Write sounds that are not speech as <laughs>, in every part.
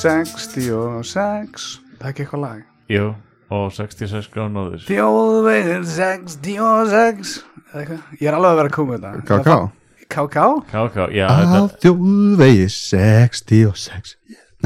66 Það er ekki eitthvað lag? Jú, og 66 gránaður Þjóðvegur 66 Eða eitthvað. Ég er alveg að vera að koma þetta. Ká-ká Ká-ká? Ká-ká, já, Á þetta þjóðvegi 66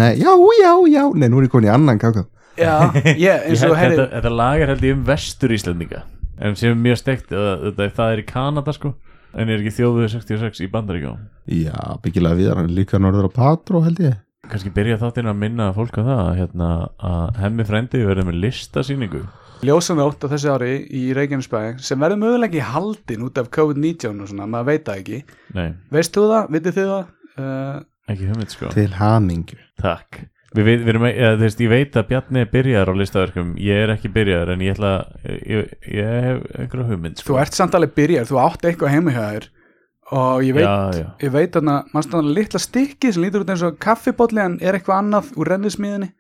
Nei, já, já, já. Nei, nú er ég komin í annan ká-ká Já, ég, <laughs> eins og herri þetta, þetta lag er held ég um vestur Íslandinga en sem er mjög steikt þetta, það er í Kanada sko en er ekki þjóðuð 66 í Bandaríkjum Já, byggilega við hann líka norður á Patró held ég. Kannski byrja þáttinn að minna fólk á það hérna, að hemmi frendi verður með listasýningu Ljósanótt á þessu ári í Reykjanesbæ sem verður mögulega ekki haldin út af COVID-19 og svona, maður veit það ekki Nei, Veist þú það? Vitið þið það? Uh, ekki hugmynd sko Til hamingju Takk Við, við, við erum, eða, þú veist, ég veit að Bjarni er byrjaður á listaverkum ég er ekki byrjaður en ég ætla ég, ég hef einhverja hugmynd þú sko. ert samt alveg byrjar, þú átt eitthvað heima hjá þér og ég veit, já, já. ég veit þarna, mannst þarna litla stykki sem lítur út eins og kaffibólli en er eitthvað annað úr rennismiðinni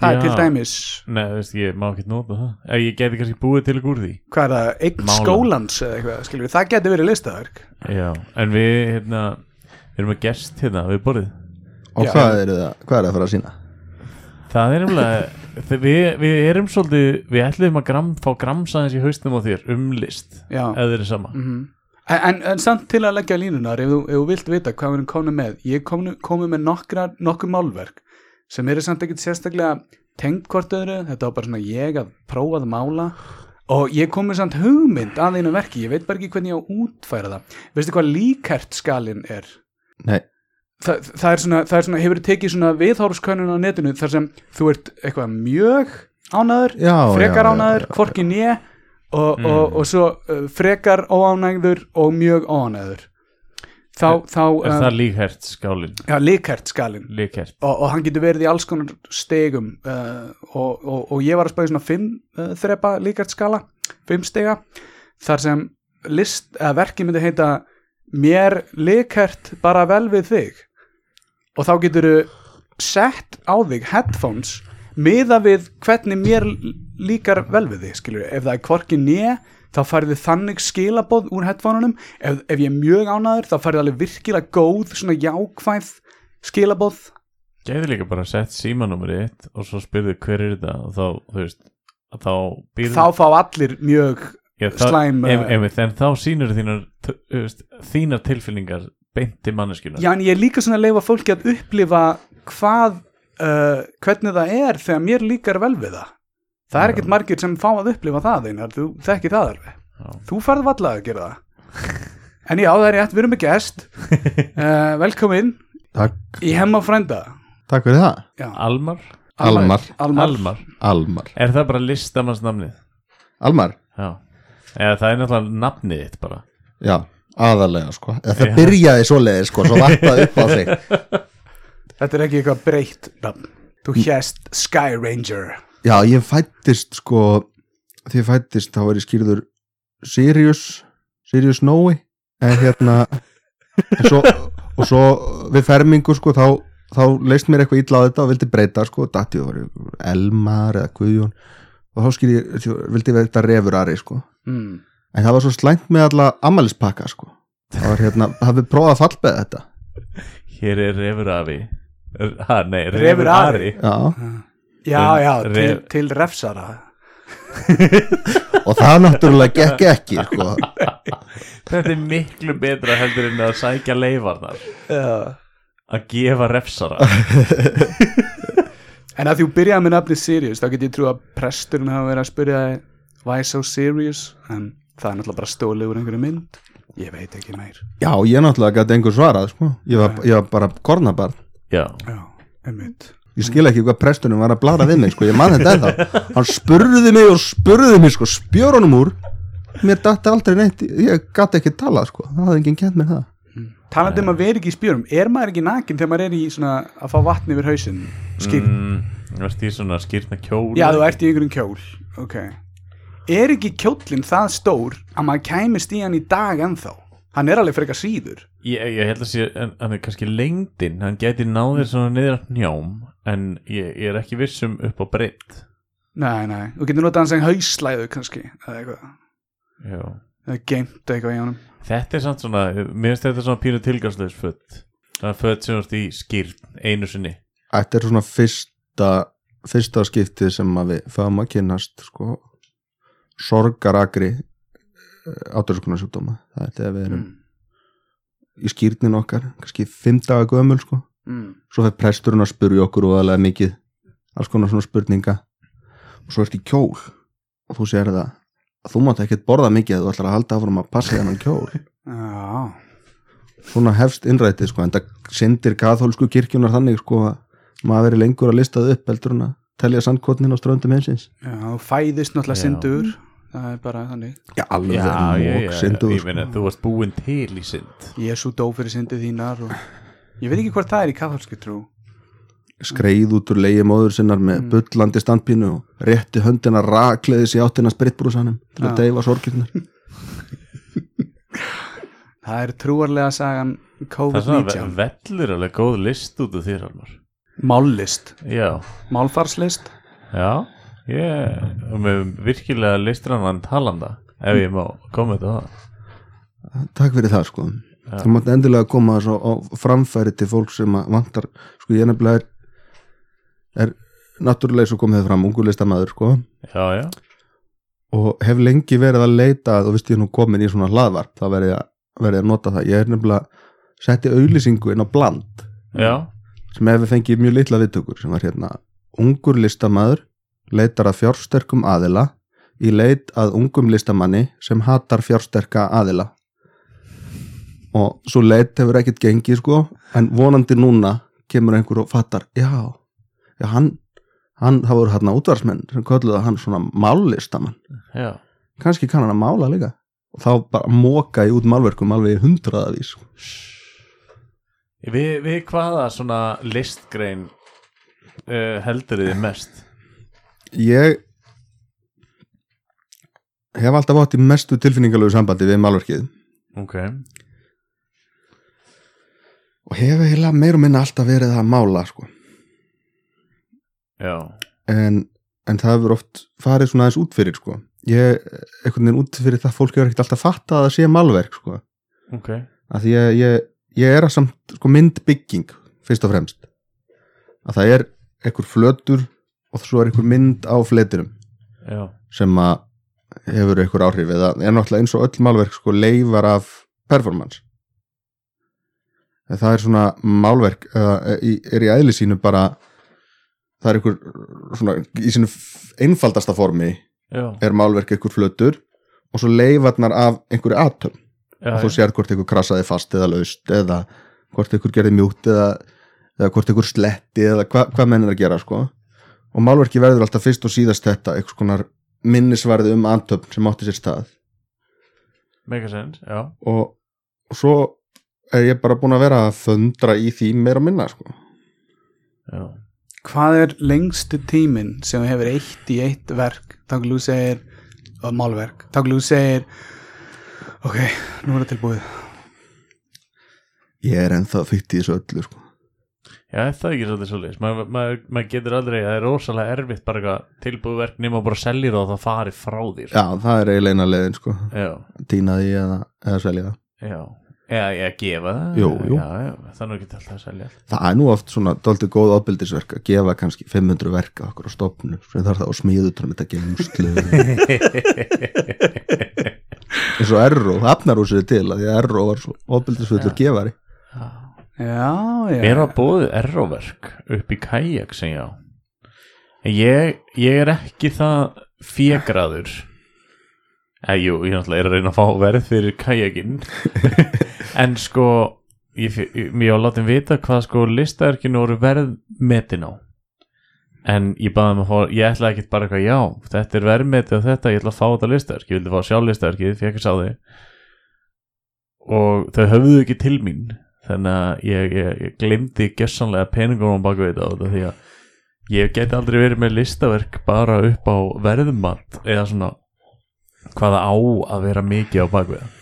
það Já. er til dæmis, Nei, þú veist, ég má ekki nota það Eða ég geti kannski búið til ykkur úr því hvað er það eign Mála. skólans eða eitthvað, skilur við, það getur verið listaverk Já, en við hérna, við erum að gest hérna við borðið Og Já. hvað er það, hvað er það að fara að sína? Það er nefnilega <laughs> þe- við, við erum svolítið, við ætlum að gram, fá gramsaðins í haustum á þér um list Já. eða þeir eru sama Mhm. en, en, en samt til að leggja línunar ef þú, ef þú vilt vita hvað við erum komin með ég komi, komi með nokkra, nokkur málverk sem eru samt ekkert sérstaklega tengt hvort öðru, þetta var bara svona ég að prófa að mála. Og ég kom með samt hugmynd að einu verki. Ég veit bara ekki hvernig ég á að útfæra það. Veistu hvað líkert skalin er? Nei, Þa, það, er svona, það er svona, hefur tekið svona viðhóruskönnun á netinu þar sem þú ert eitthvað mjög ánæður, Já, frekar já, já, ánæður, já. hvorki nýja og, Mm. og, og svo uh, frekar óánægður og mjög óánægður þá, þá Er það líkhert skálin? já, líkert skalin Líkhert og, og hann getur verið í alls konar stegum uh, og, og, og ég var að spæði svona fimm uh, þrepa líkert skala fimm stega þar sem list, eða verki myndi heita mér líkert bara vel við þig. Og þá getur sett á þig headphones miða við hvernig mér líkar vel við þig skilur ef það er hvorki nýja þá færði þannig skilaboð úr headphoneunum. Ef, ef ég er mjög ánæður þá færði alveg virkilega góð svona jákvæð skilaboð. Gæði líka bara sett símanúmeri eitt og svo spyrðu hver er þetta og þá, þú veist að þá býrðu þá fá allir mjög Já, það- slæm, em, uh, em, En þá sýnur þínar veist, þínar tilfinningar beint til manneskjunar já en ég er líka svona að leifa fólki að upplifa hvað uh, hvernig það er þegar mér líkar vel við það það er ekkert margir sem fá að upplifa það einar, þú þekkir það alveg. Já. þú farð valla að gera það. En já það er rétt, við erum með gest. Uh, <laughs> velkomin takk, í hemma frænda. Takk fyrir það. Já, Almar? Almar, Almar. Almar. Almar. Er það bara listamannsnafnið? Almar, Já. Eða það er náttúrulega nafnið þitt bara. Já, aðalega sko. Eða Það Já. byrjaði svoleiði sko, svo varpaði upp á sig <laughs> þetta er ekki eitthvað breytt nafn. þú hérst Sky Ranger Já, ég fættist sko því ég fættist þá er ég skýrður Sirius Sirius Nói en hérna en svo, og svo við fermingu sko þá, þá leist mér eitthvað illa á þetta og vildi breyta sko, datti og var Elmar eða Guðjón og þá skýr ég, vildi við þetta refur Ari sko. Mm. en það var svo slæmt með alla ammælispakka sko. Það var hérna, hafið prófað að fallbeða þetta. Hér er Refur Afi ha, Nei, Refur Ari. Ari. Já, já, já, til, til refsara. <laughs> Og það náttúrulega gekk ekki sko. <laughs> Þetta er miklu betra heldur en að sækja leifarnar. Já. Að gefa refsara. <laughs> En að þú byrjaði með nafni Sirius þá get ég trú að presturinn hafa verið að spyrja Why so serious? En það er náttúrulega bara stólið úr einhverju mynd. Ég veit ekki meir. Já, ég náttúrulega gæti einhver svarað sko. Ég var, ég var bara kornabarn. Já, Já, einmitt ég skil ekki hvað prestunum var að blara við mig sko, ég man þetta ennþá. Hann spurði mig og spurði mig sko, spjör honum úr. Mér dætti aldrei neitt, ég gæti ekki talað sko, það hafði enginn kent mér það. Talandi um að vera ekki í spjörum Er maður ekki nakin þegar maður er í svona að fá vatn yfir hausinn? Skýr mm, Þú veist í svona skýrna kjól. Já, þú ert í einhverjum kjól Ok. Er ekki kjólinn það stór að maður kæmist í hann í dag ennþá? Hann er alveg frekar síður. Ég, ég held að sé, en hann er kannski lengdin. Hann gæti náðir svona niður að njám en ég, ég er ekki vissum upp á breytt nei, nei, þú getur notað hann sem hauslæðu kannski, eða eitthvað. Já. Eða geimt eitthvað í honum. Þetta er samt svona, mér finnst þetta svona pínu tilgangslegs föt. Það er föt sem varst í skýrn einu sinni. Þetta er svona fyrsta fyrsta skiptið sem að við fáum að kynnast sko. Sorgarakri átörskunarsjúkdóma það er þegar við erum mm. í skýrnin okkar, kannski fimm daga gömul sko, Mm. svo fyrir presturinn að spurja okkur og alveg mikið alls konar svona spurninga. Og svo ert í kjól. Og þú sér það að þú mátt ekkert borða mikið að þú ætlar að halda áfram að passa þennan kjól. Já, svona hefst innrætið sko en það syndir kathólsku kirkjunar þannig sko að maður veri lengur að listað upp heldur en að telja sandkotnin á ströndum heimsins. Já, þú fæðist náttúrulega Já. syndur það er bara þannig. Já, alveg Já, ég, mók ég, syndur ég meina, þú varst búin til í synd. Jésu dó fyrir syndið þínar og ég veit ekki hvort það er í katholski trú. Skreið út úr leiði móður sinnar með Mm. bullandi standpínu og rétti höndina rakleiðis í áttina spritbrúsanum til að deyfa sorgirnar. <laughs> Það er trúarlega sagan Það er svona COVID-19 ve- vellur alveg góð list út af þér Almar mállist, Já, málfarslist. Já Ég, og með virkilega listrannan talanda ef ég má koma þetta það Takk fyrir það sko. Já. þú mátt endilega koma svo á framfæri til fólk sem vantar sko ég nefnilega er, er náttúrulega svo komið fram ungulistamaður sko. Já, já, og hef lengi verið að leita og veist ég nú komin í svona hlaðvarp þá verið verið að nota það. Ég er nefnilega setti auðlýsingu inn á bland. Já. Sem hefur fengið mjög litla viðtökur sem var hérna ungur listamaður leitar að fjársterkum aðila í leit að ungum listamanni sem hatar fjársterka aðila. Og svo leit hefur ekkert gengið sko en vonandi núna kemur einhver og fattar já, já hann, hann það voru hérna útvarsmenn sem kölluðu hann svona mállistamann. Já, kannski kann hann að mála líka. Og þá bara móka ég út málverkum alveg í hundraðavís við, við hvaða svona listgrein uh, heldur þið mest? Ég hef alltaf átt í mestu tilfinningalögu sambandi við málverkið Ok, og hef eiginlega meir og minna alltaf verið að mála sko. já en, en það hefur oft farið svona aðeins út fyrir sko. ég, einhvern veginn út fyrir það fólk hefur ekkert alltaf fattað að það sé málverk sko. Ok, að því ég, ég, ég er að samt sko, myndbygging fyrst og fremst að það er einhver flötur og svo er einhver mynd á fletinum já, sem að hefur einhver áhrif eða er náttúrulega eins og öll málverk sko leifar af performance. En það er svona málverk eða, í- er í eðli sínu bara það er einhver svona í sínu f- einfaldasta formi já, er málverk einhver flötur og svo leifarnar af einhverju atom já, og þú sér hvort einhver krassaði fast eða laust eða hvort einhver gerði mjút eða, eða hvort einhver sletti eða hva, hvað menn er að gera sko og málverki verður alltaf fyrst og síðast þetta einhvers konar minnisvarði um antöfn sem átti sér stað. Mega sense, já. Og, og svo er ég bara búin að vera að föndra í því meira og minna sko. Já, hvað er lengstu tíminn sem hefur eitt í eitt verk? Þú segir og málverk, þú segir ok, nú er það tilbúið. Ég er ennþá fyrt í þessu öllu sko já er það ekki svolítið svolítið maður mað, mað getur aldrei, það er rosalega erfitt bara eitthvað tilbúið verk nema bara selja það og það fari frá þér. Já það er eiginlega eina leiðin sko. Já, týna því eða, eða selja það. Já. eða ég gefa það. Jú, jú. Já, já, það er nú ekki alltaf að selja. Það er nú oft svona dálítið góð ábyldisverk að gefa kannski 500 verka okkur á stopnu sem þarf það á smíðutunum þetta geimslu <laughs> eins og Erró, hafnarúsið til að því að Erró var svo ábyldisfullur gefari. Já, já, Mér var bóðið erroverk upp í kajak sem já En ég, ég er ekki það fjegraður eða jú, ég náttúrulega er að reyna að fá verð fyrir kajakinn. <laughs> En sko ég, ég, ég var látið vita hvað sko listaverkinu voru verðmetin á. En ég baði mig að fá ég ætlaði ekki bara eitthvað, já, þetta er verðmetið og þetta, ég ætla að fá þetta listaverk. Ég vildi fá sjálf listaverkið, fekk að sá þig og þau höfðu ekki til mín þannig að ég, ég, ég glimti gessanlega peningunum baka við þetta því að ég geti aldrei verið með listaverk bara upp á verðmat eða svona hvaða á að vera mikið á bak við það.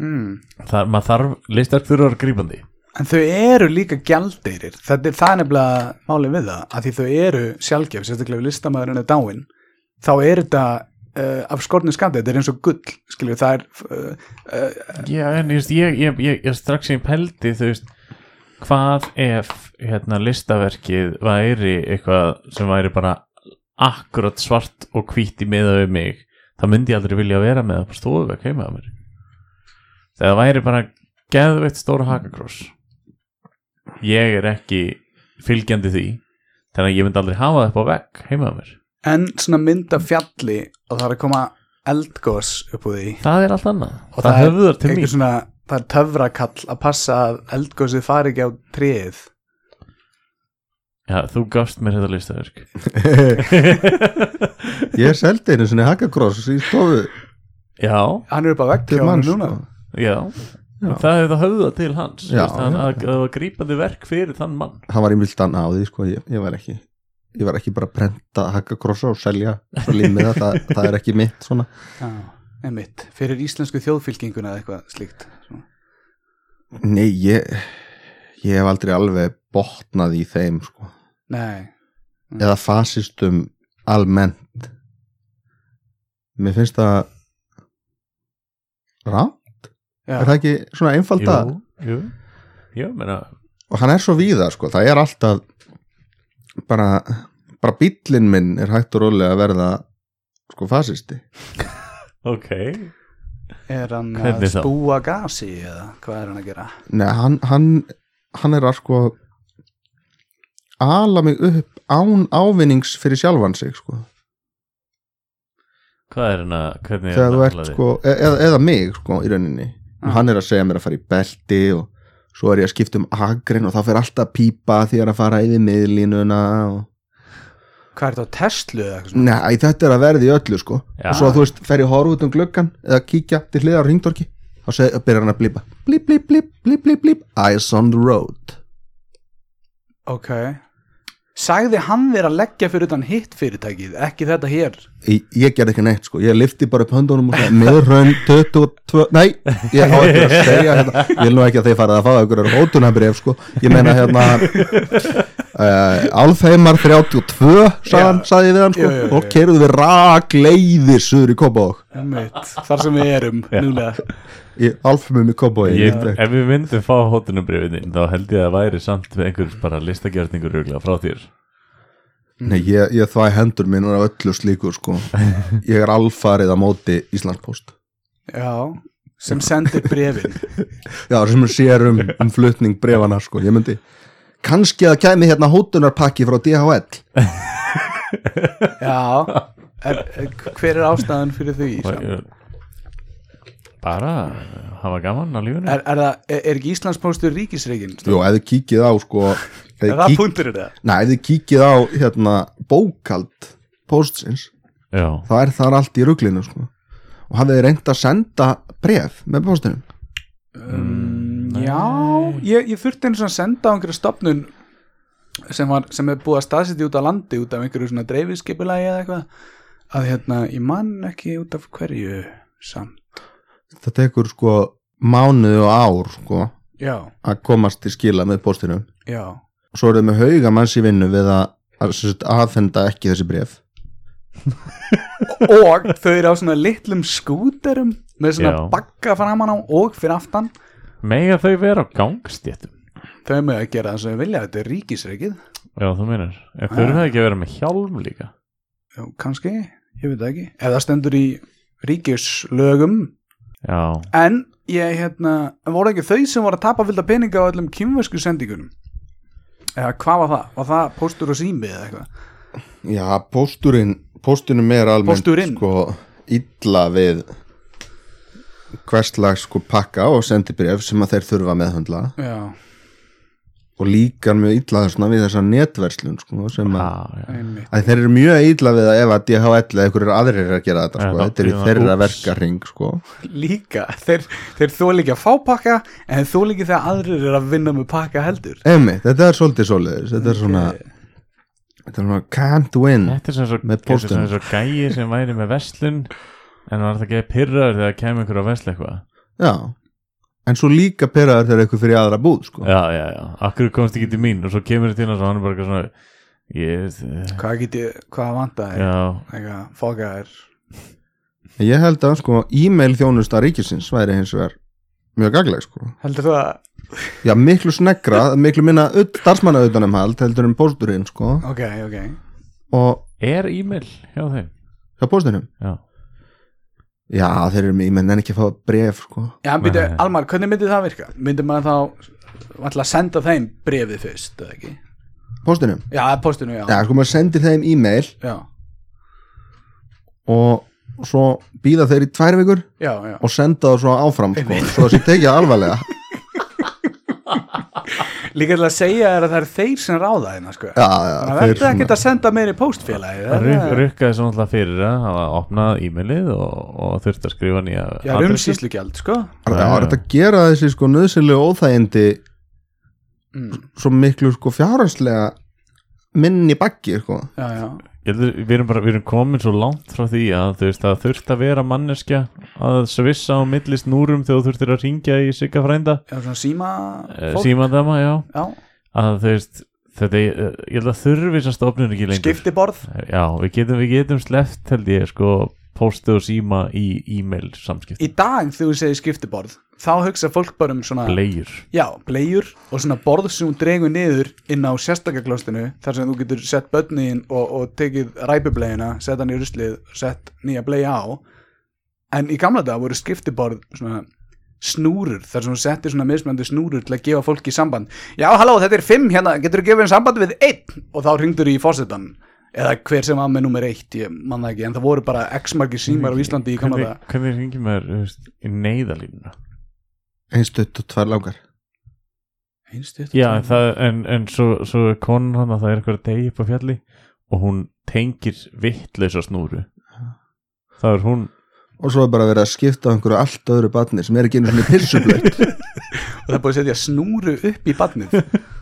Mm. það, maður þarf listar þurfa að vera grípandi. En þau eru líka gjaldeirir þetta er það er nefnilega málið við það að því þau eru sjálfgef, sérstaklega við listamæðurinn er dáin, þá er þetta uh, af skortni skandi, þetta er eins og gull skilju, það er uh, uh, Já, en ég, ég, ég, ég strax sem pældi þú veist hvað ef hérna listaverkið væri eitthvað sem væri bara akkurat svart og hvítt í miða við mig þá myndi ég aldrei vilja vera með það på stofuvek heima að mér. Það væri bara geðveitt stóra hakakross. Ég er ekki fylgjandi því þannig að ég myndi aldrei hafa það upp á vegg heima að mér en svona mynd af fjalli og það er að koma eldgós upp úr því. Það er allt annað. Og það, höfðar til einhver mín. svona, það er töfrakall að passa að eldgósið fari ekki á tríið Já, þú gafst mér þetta listaverk. <laughs> Ég seldi einu sinni hakakross í stofu. Já, hann er upp á til hjá manns núna. sko. já, Já. það hefði það höfðað til hans. Já, veist, hann, já. að, að það var grípandi verk fyrir þann mann. Hann var í vildan á því sko. ég, ég var ekki Ég var ekki bara að prenta hakakrossa og selja svo límið það, það, er ekki mitt svona. Já, einmitt, fyrir íslensku þjóðfylkinguna eða eitthvað slíkt svona. Nei, ég ég hef aldrei alveg botnað í þeim sko. Nei, eða fasistum almennt. Mér finnst það rátt, er það ekki svona einfalda Jú, jú, jú, menna og hann er svo víða sko, það er alltaf bara, bara bíllinn minn er hægt og rólega að verða sko fasisti Ok, er hann að Hvernig þá? spúa gasi eða hvað er hann að gera? Nei, hann, hann, hann er að sko ala mig upp án ávinnings fyrir sjálfan sig sko. hvað er hann að hvernig þegar er þú hann ert sko, e eða, eða mig sko í rauninni og hann er að segja mér að fara í belti og svo er ég að skipta um agrin og þá fer alltaf að pípa því að fara yfir miðlínuna og... Hvað er þetta á Tesla eða eitthvað? Nei, þetta er að verði í öllu sko. Já. og svo þú veist, fer ég horf út um gluggan eða kíkja til hliðar á ringdorki og seg, byrjar hann að blípa. Blíp, blíp, blíp, blíp, blíp, blíp. Eyes on the road. Ok Sagði hann þér að leggja fyrir utan hitt fyrirtækið, ekki þetta hér? Ég, ég gerði ekki neitt sko, ég lifti bara upp höndunum og sagði miðraun 22 nei, ég á ekki að segja hérna, vil nú ekki að þið farið að fá einhverjar hótunabrif sko, ég meina hérna uh, Alfheimar 32 sagðan, sagði ég við hann sko. og keruðu við rakleiðir suður í Kópavók Þar sem við erum núlega í Alfheimum í Kópavók ef við myndum fá hótunubriðin þá held ég að það væri samt með einhver bara listagjörningur ruglega frá þér. Nei, ég, ég þvæ hendur minnur af öllu slíku sko. <laughs> Ég er alfarið á móti Íslandspost Já, sem sendir brefin Já, sem sér um, um flutning brefana sko, ég myndi kannski að kæmi hérna hótunarpakki frá DHL Já er, er, Hver er ástæðan fyrir því? Ég- bara hafa gaman á lífinu Er, er, það, er, er ekki Íslandspóstur ríkisreikin? Jú, ef þið kíkið á sko Er það kík, punkturinn það? Nei, ef þið kíkið á hérna bókald postsins, já, þá er það allt í ruglinu sko og hafið þið reynd að senda bref með postinum Um, já, ég, ég þurfti eins og að senda á einhverju stopnun sem, var, sem er búið að staðsetja út á landi út af einhverju svona dreifiskipulagi eða eitthvað að hérna, ég man ekki út af hverju samt. Það tekur sko mánuði og ár sko Já, að komast til skila með postinum já, og svo er þið með hauga manns í vinnu við að, að aðfenda ekki þessi bref og þau eru á svona litlum skúterum með svona Já. bakka framan á og fyrir aftan mega þau vera á gangstjéttum þau með að gera það sem þau vilja, þetta er ríkisreikið já, þú meinar, en þurfa það ekki að vera með hjálm líka Já, kannski, ég veit ekki ef það stendur í ríkislögum já, En ég, hérna, voru ekki þau sem voru að tapa fylgda peninga á öllum kynversku sendingunum? Eða hvað var það? Var það póstur og sími eða eitthvað? Já, pósturinn póstunum er almennt Pósturinn? sko illa við hverslags sko pakka og sendibref sem að þeir þurfa að meðhundla Já, og líkar mjög illa þessna við þessa netverslun sko sem að, já, já. að þeir eru mjög illa við að ef að DHL eða einhverjir aðrir er að gera þetta sko, þetta er í þeirra úps. verkaring sko. Líka, þeir, þeir þó líka að fá pakka en þó líka þegar aðrir er að vinna með pakka heldur. Emi, þetta er svolítið svoleiðis þetta er svona þetta er svona can't win þetta er svona svo, er gæi sem væri með verslun en var það ekki pyrraður þegar kemur einhver á vesla eitthvað? Já, en svo líka peraður þegar eitthvað fyrir aðra búð sko. já, já, já, akkur komst ekki til mín? Og svo kemur þetta inn og svo hann er bara eitthvað svona ég, Hvað get ég, hvað vantaði já, Eitthvað, fóka er ég held að sko e-mail þjónusta ríkisins væri hins vegar mjög gagleg sko. Heldur þú að, já, miklu snegra, miklu minna starfsmanna utanum hald heldur en pósturinn sko. ok, ok. Og er e-mail hjá þeim? Hjá póstunum já, já, þeir eru með e-mail en ekki að fá bref sko. Já, en byrju, Nei. Almar, hvernig myndi það virka? Myndi maður þá ætla að senda þeim brefið fyrst, eða ekki? póstunum, Já, postinu, já já, sko maður sendir þeim e-mail Já, og svo býða þeir í tvær vikur já, já. og senda það svo áfram sko, svo það sé tekið alvarlega <laughs> Líka til að segja er að það er þeir sem ráða hérna, sko já, já, Þannig að þeir verður ekkert að senda meiri póstfélagi Ruk, rukkaði svo náttúrulega fyrir að hafa opnað e-mailið og, og þurfti að skrifa nýja Já, adressu. umsýslugjald, sko Það var þetta að gera þessi sko nöðsynlegu óþægindi mm. svo miklu sko fjárhanslega minni baggi sko. Já, já, við erum bara, við erum komin svo langt frá því að þú veist, það þurft að vera manneskja að svissa á millist núrum þegar þú þurftir að ringja í sigga frænda. Já, svona síma Eh, fólk. símadama, já. Já, að þú veist, þetta, er- ég held að þurfi þess að stofnun ekki lengur. Skiptiborð. Já, við getum, við getum sleppt held ég sko póstu og síma í e-mail samskipt Í dag þegar þú segir skiptiborð þá hugsa fólk bara um svona Bleiur. Já, bleiur og svona borð sem hún dregur niður inn á sérstakaklostinu þar sem þú getur sett börnin og, og tekið ræpubleina, sett hann í ruslið sett nýja blei á. En í gamla dag voru skiptiborð svona snúrur, þar sem hún setti svona mismöndi snúrur til að gefa fólki samband. Já, halló, þetta er fimm hérna, getur þú gefið henni samband við einn? Og þá ringdur í fórsetan eða hver sem var með nummer eitt, ég man það ekki en það voru bara x margir símar á Íslandi í gamla Hvernig, ringjum maður í neyðalínuna einstutt og tvær langar. Einstutt Já, en, það, en, en svo, svo er konan hann að það er eitthvað degi upp á fjalli og hún tengir vittleysa snúru. Það er hún og svo er bara verið að skipta á einhverju allt öðru batni sem er ekki einu svona pissublöð <laughs> og það er búið að setja snúru upp í badnið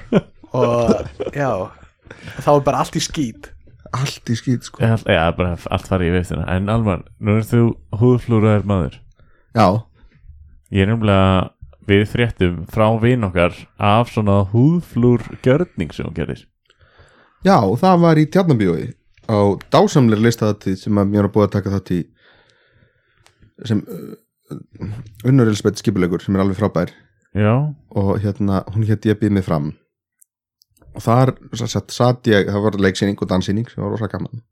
<laughs> og já þá er bara allt í skít allt í skýt sko. Já, já, bara allt farið í viftina En Almar, nú er þú húðflúraður maður. Já, Ég er nefnilega við fréttum frá vin okkar af svona húðflúr gjörning sem hún gerir já, það var í tjarnabíói á dásamlega listaðatíð sem að mér er búið að taka þátt í sem uh, unnur Elisabeth skipulegur sem er alveg frábær. Já, og hérna, hún hétt ég býð mig fram og þar satt, satt ég, það var leiksýning og dansýning sem var rosa gaman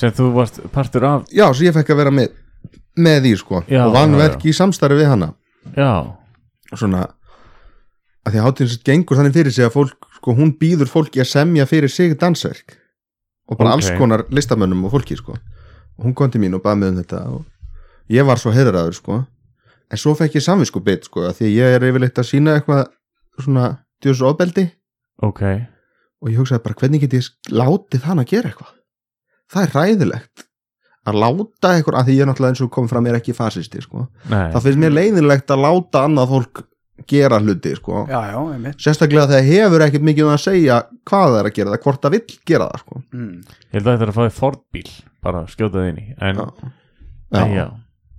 sem þú varst partur af já, svo ég fekk að vera með með því sko, Já, og vann já, já. verk í samstarfi við hana Já, svona að því að hátíðin sem gengur þannig fyrir sig að fólk, sko, hún býður fólki að semja fyrir sig dansverk og bara Ok. alls konar listamönnum og fólki sko. og hún kom til mín og baði mig um þetta og ég var svo heiðraður sko. en svo fekk ég samvisku bit sko, af því að ég er yfirleitt að sína eitthvað svona djöðs ofbeldi ok og ég hugsaði bara hvernig get ég látið hann að gera eitthvað það er ræðilegt að láta eitthvað, að því ég er náttúrulega eins og kom fram er ekki fasisti sko. Nei, það finnst mér leiðinlegt að láta annað fólk gera hluti sko. já, já, einmitt sérstaklega þegar hefur ekkert mikið um að segja hvað það er að gera það, hvort það vill gera það sko. mm. ég held að þetta er að fáið Ford-bíl bara skjótaði inn í en, Já. já.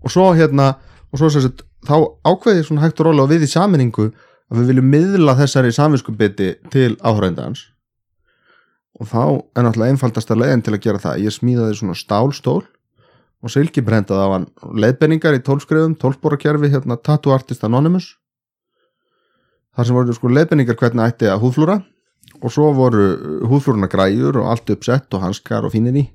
og svo hérna og svo sérst, þá ákveði svona hægt og róla og við í saminningu að við viljum miðla þessari samvinskubiti til áhraundans og þá er náttúrulega einfaldasta leiðin til að gera það. Ég smíðaði svona stálstól og silkibrendaði á hann. Leiðbenningar í tólfskrifum, tólfbórakerfi hérna Tattoo Artist Anonymous. Þar sem voru sko leiðbenningar hvernig ætti að húðflúra. Og svo voru húðflúruna græjur og allt uppsett og hanskar og fínir í.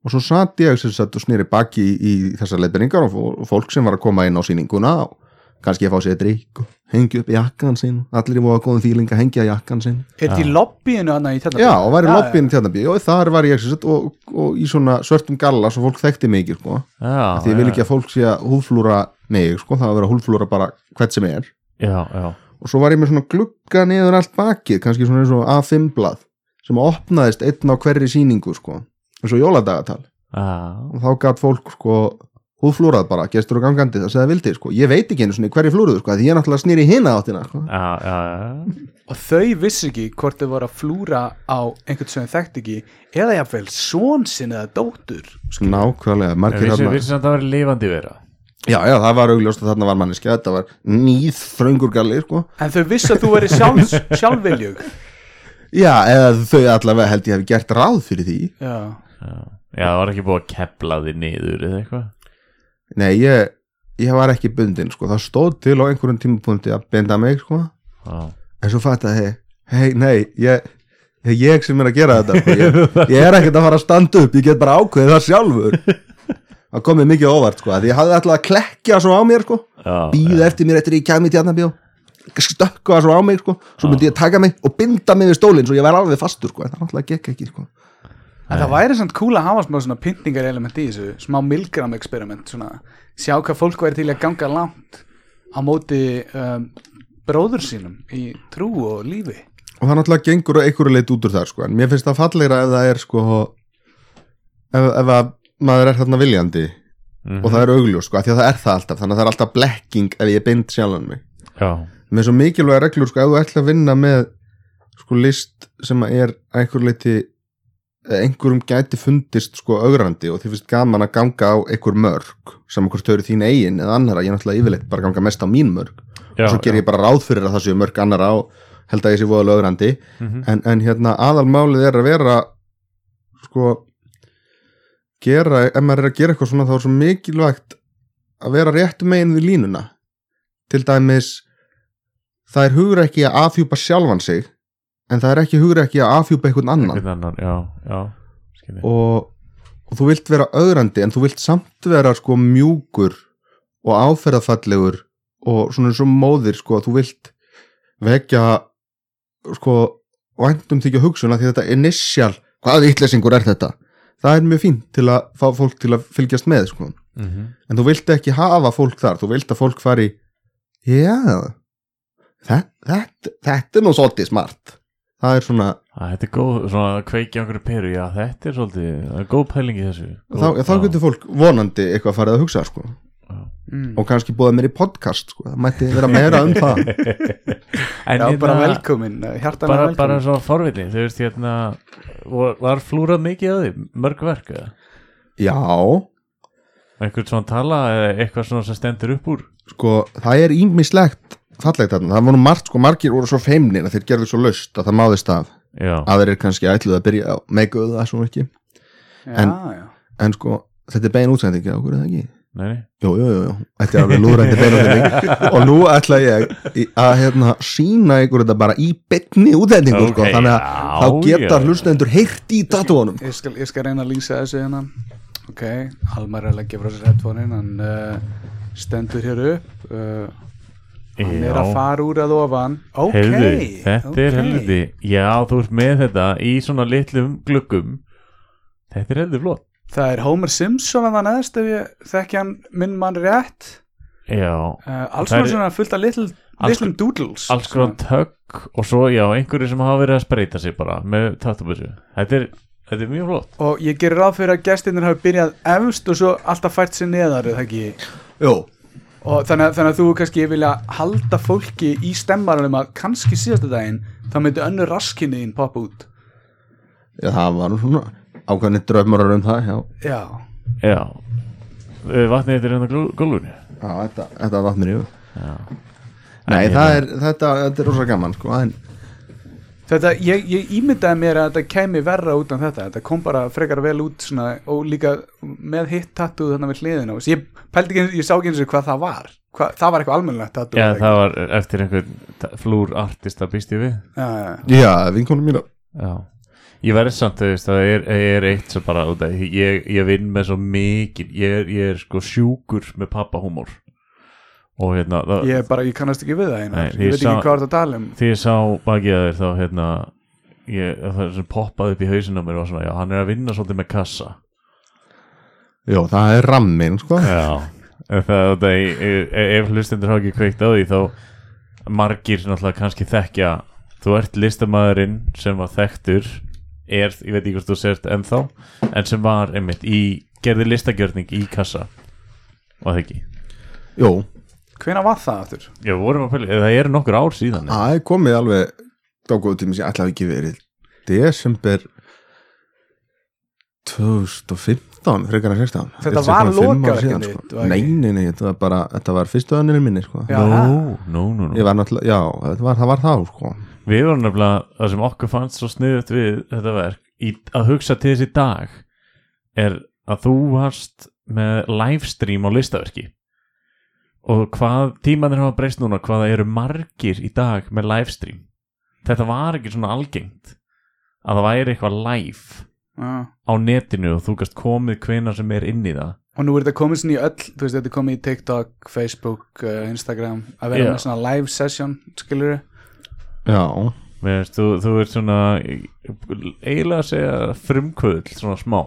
Og svo satt ég sem sagt og snýri baki í, í þessar leiðbenningar og fó- og fólk sem var að koma inn á sýninguna og kannski að fá sér drikk og hengja upp jakkan sinn. Allir í móða góðum fíling að hengja jakkan sinn. Er þetta í lobbyinu hann í þetta já og var í lobbyin tjarnabí og þar var ég sem sagt, og, og í svona svörtum galla svo fólk þekkti mig ekki sko. Já, því ég vil ekki að fólk sé að húflúra mig sko, það var að vera húflúra bara hvert sem er. Já, já, og svo var ég með svona glugga niður allt bakið kannski svona eins og A5 blað sem opnaðist einn á hverri sýningu sko, eins og jóladagatal já. og þá gætt fólk sko húflúrað bara, gestur og gangandi það segði vildi sko, ég veit ekki einu svona hverju flúruðu sko, því ég náttúrulega snýri hina áttina sko. Já, já, já. og þau vissi ekki hvort þau voru að flúra á einhvern sem þau þekkt ekki eða jáfnvel són sinn eða dóttur nákvæmlega, margir vissi, hérna vissi að það var lifandi vera. Já, já, það var augljóst að þarna var manneska þetta var nýð þröngur galli sko. En þau vissu að þú veri sjálf, <laughs> sjálfviljug. Já, eða þau allavega held ég hef gert ráð fyrir því. Já, það var ekki búið að kepla þig niður eða eitthvað nei, ég, ég var ekki bundin sko. það stóð til á einhverjum tímapunkti að binda mig sko. Já, en svo fatt að hei, hei, nei ég, ég, sem er að gera þetta sko. ég, ég er ekkert að fara að standa upp ég get bara ákveðið það sjálfur það kom mér mikið óvart sko, að ég hafði alltaf að klekja svo á mér sko. býða eftir mér eftir ég kæmi í tjarnabjó stökka svo á mig sko. svo myndi ég taka mig og binda mig við stólinn svo ég væri alveg fastur sko. það náttúrulega gekk ekki sko. En það væri samt cool að hafa smá svona pyntingar element í þessu, smá milgram experiment svona, sjá hvað fólk væri til að ganga langt á móti um, bróður sínum í trú og lífi. Og það náttúrulega gengur einhverju leit út úr þar sko. en mér finnst það fallegra ef það er sko, ef, ef að maður er þarna viljandi Mhm. og það er augljós sko, af því að það er það alltaf. Þannig að það er alltaf blekking ef ég bind sjálfan mig. Já, með svo mikilvæga reglur sko, ef þú ætla að vinna með sko list sem er að einhverju leiti einhverjum gæti fundist sko augrandi og þið finnst gaman að ganga á einhver mörg hvort þau eru þín eigin eða annara, ég er náttúrulega yfirleitt bara að ganga mest á mín mörg. Já, og svo ger ég bara ráð fyrir að það séu mörg annara á held að ég sé voðalega augrandi Mhm. en, en hérna aðalmálið er að vera sko gera, ef maður er að gera eitthvað svona þá er svo mikilvægt að vera réttu megin við línuna. Til dæmis það er hugur ekki að afhjúpa sjálfan sig en það er ekki hugur ekki að afhjúpa einhvern annan einhvern annan, já, já og, og þú vilt vera augrandi en þú vilt samt vera sko mjúkur og áferðafallegur og svona eins og móðir sko þú vilt vekja sko væntum þykja hugsun að þetta initial hvaða vitleysingur er þetta það er mjög fínt til að fá fólk til að fylgjast með sko. Mhm. en þú vilt ekki hafa fólk þar þú vilt að fólk fari já þetta, þetta, þetta er nú svolítið smart það er svona Æ, Þetta er góð, svona að kveikja okkur peru Já, þetta er svolítið, það er góð pæling í þessu. Þá, þá getur fólk vonandi eitthvað farið að hugsa sko. mm. og kannski búða mér í podcast sko. það mætti vera meira um það. <laughs> En Já, hérna, bara velkomin, hjartanlega bara, velkomin. bara svo forvitni Þú veist, hérna Var, flúrað mikið að því, mörg verk eða? já, Eitthvað svona tala eða eitthvað svona sem stendur upp úr? Sko, það er ímislegt fallegt þarna, það voru margt, sko, margir voru svo feimnir að þeir gerðu svo laust að það máðist af Já, aðrir kannski ætluð að byrja meikuðu það svo ekki. Já, en- já. en sko, þetta er bein útsendingi okkur eða ekki? Nei, nei. Jú, jú, jú, þetta er alveg lúðrændi beinútsending <laughs> og nú ætla ég að hérna, sína ykkur þetta bara í beinni útsendingu sko, Ok, þannig að já, þá geta já. hlustendur heyrt í tatúanum Ég, skal, ég skal reyna að lýsa þessu hérna. Ok, Almar er að leggja frá sér headphone-in hann uh, stendur hér upp uh, hann er að fara úr að ofan. Ok, Heyrðu, þetta er ok. helviti. Já, þú ert með þetta í svona litlum gluggum. Þetta er helviti flott. Það er Homer Simpson að það neðst ef ég þekki hann minn mann rétt. Já, uh, Alls Það konar er- svona fullt af litl, Alls- litlum doodles alls konar tökk og svo, já, einhverju sem hafa verið að spreita sig bara með tattubussu Þetta er, þetta er mjög flott. Og ég gerir ráð fyrir að gestinir hafi byrjað efst og svo alltaf fært sér neðar eða ekki? Jú, og þannig, þannig að þú kannski vilja halda fólki í stemmaranum að kannski síðasta daginn þá myndi önnur raskinni þín poppa út. Já, það var svona ákveðni dröfmarar um það já, Já, Já, Eh, vatnið þetta er hérna gólfinu. Já þetta, þetta vatnir yfir Já. Nei, það hérna- er, þetta, þetta er rosa gaman sko, en þetta, ég, ég ímyndaði mér að þetta kemi verra út en þetta, þetta kom bara frekar vel út svona, og líka með hitt tattoo þannig við hliðina. Og ég ég sá ekki eins og hvað það var. Hva, það var eitthvað almennilegt tattoo Já, það var eftir einhvern ta- flúr artist að býst ég við. Já, já, já. já, vinkonum mína Já. Ég verði samt, þú veist, það er, er eitt sem bara út af, ég, ég vinn með svo mikið, ég er, ég er sko sjúkur með pappahúmor og hérna, það, ég, bara, ég kannast ekki við það einar. Nei, ég veit ekki hvað það að tala um. því ég sá bakið að þér þá hérna ég, það sem poppaði upp í hausinn á mér og svona, já, hann er að vinna svolítið með kassa. Já, það er rammin sko. já, það, ef, ef hlustendur hafa ekki kveikt á því þá margir náttúrulega kannski þekkja þú ert listamæðurinn sem var þekktur er, ég veit ekki hvort þú sért ennþá, en sem var einmitt í, gerði listagjörning í kassa. Og það ekki? Jú, hvenær var það aftur? já, við vorum að pæla, það eru nokkur ár síðan það er komið alveg dágóðu tími sem ég ætla ekki verið desember 2015, frekar en 16 Þetta Þetta var er þitt, sko. Nei, nei, nei, þetta var bara Þetta var fyrstu önninu minni sko. Já, nú, nú, nú Ég var náttúrulega, já, þetta var, það var þá sko. Við vorum nefnilega, það sem okkur fannst svo sniðut við þetta verk í, að hugsa til þessi dag er að þú varst með livestream á listaverki og hvað tímanir hafa breyst núna hvaða eru margir í dag með livestream? Þetta var ekki svona algengt að það væri eitthvað live Já. á netinu og þú gast komið hvenar sem er inn í það. Og nú er þetta komið svona í öll þú veist, þetta er komið í TikTok, Facebook, uh, Instagram að vera Já. með svona live session skilur Já, Mér veist, þú, þú ert svona eiginlega að segja frumkvöðl svona smá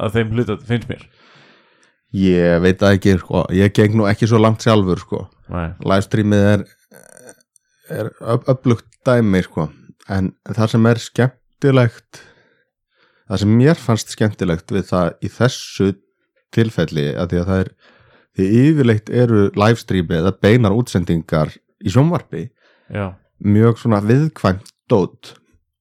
að þeim hluta finnst mér ég veit það ekki sko. Ég geng nú ekki svo langt sjálfur sko. Nei. Livestreamið er er öflugt dæmi sko. En það sem er skemmtilegt Það sem mér fannst skemmtilegt við það í þessu tilfelli að því að það er því yfirleitt eru livestreamið eða beinar útsendingar í sjónvarpi Já, mjög svona viðkvæmt dót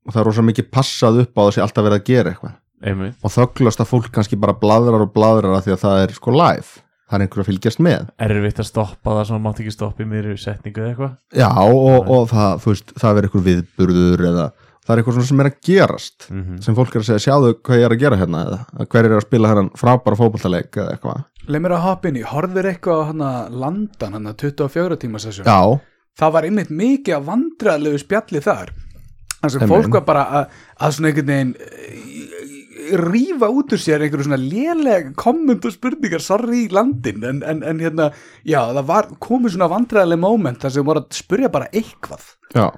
og það er rosa mikið passað upp á þessi alltaf verið að gera eitthvað einmitt. Og þöglast að fólk kannski bara bladrar og bladrar að því að það er sko live. Það er einhver að fylgjast með. Erfitt að stoppa það sem mátt ekki stoppa í mér setningu eða eitthvað. Já og, og það, þú veist, það er einhver viðburður eða það er eitthvað svona sem er að gerast mm sem fólk er að segja, sjáðu hvað ég er að gera hérna eða hver er að spila hérna frábæra fótballtaleik eða eitthvað. Leif mér að hoppa inn í, horfir eitthvað á hana landan, hana 24 tíma sesjón já, það var einmitt mikið að vandræðlegu spjalli þar. Þar sem Einmitt. fólk var bara að, að svona einhvern veginn eh, rífa út úr sér einhverju svona léleg komment og spurningar sorry í landin. En, en, en hérna, já það var komið svona vandræðileg moment þar sem voru að spurja bara eitthvað. Já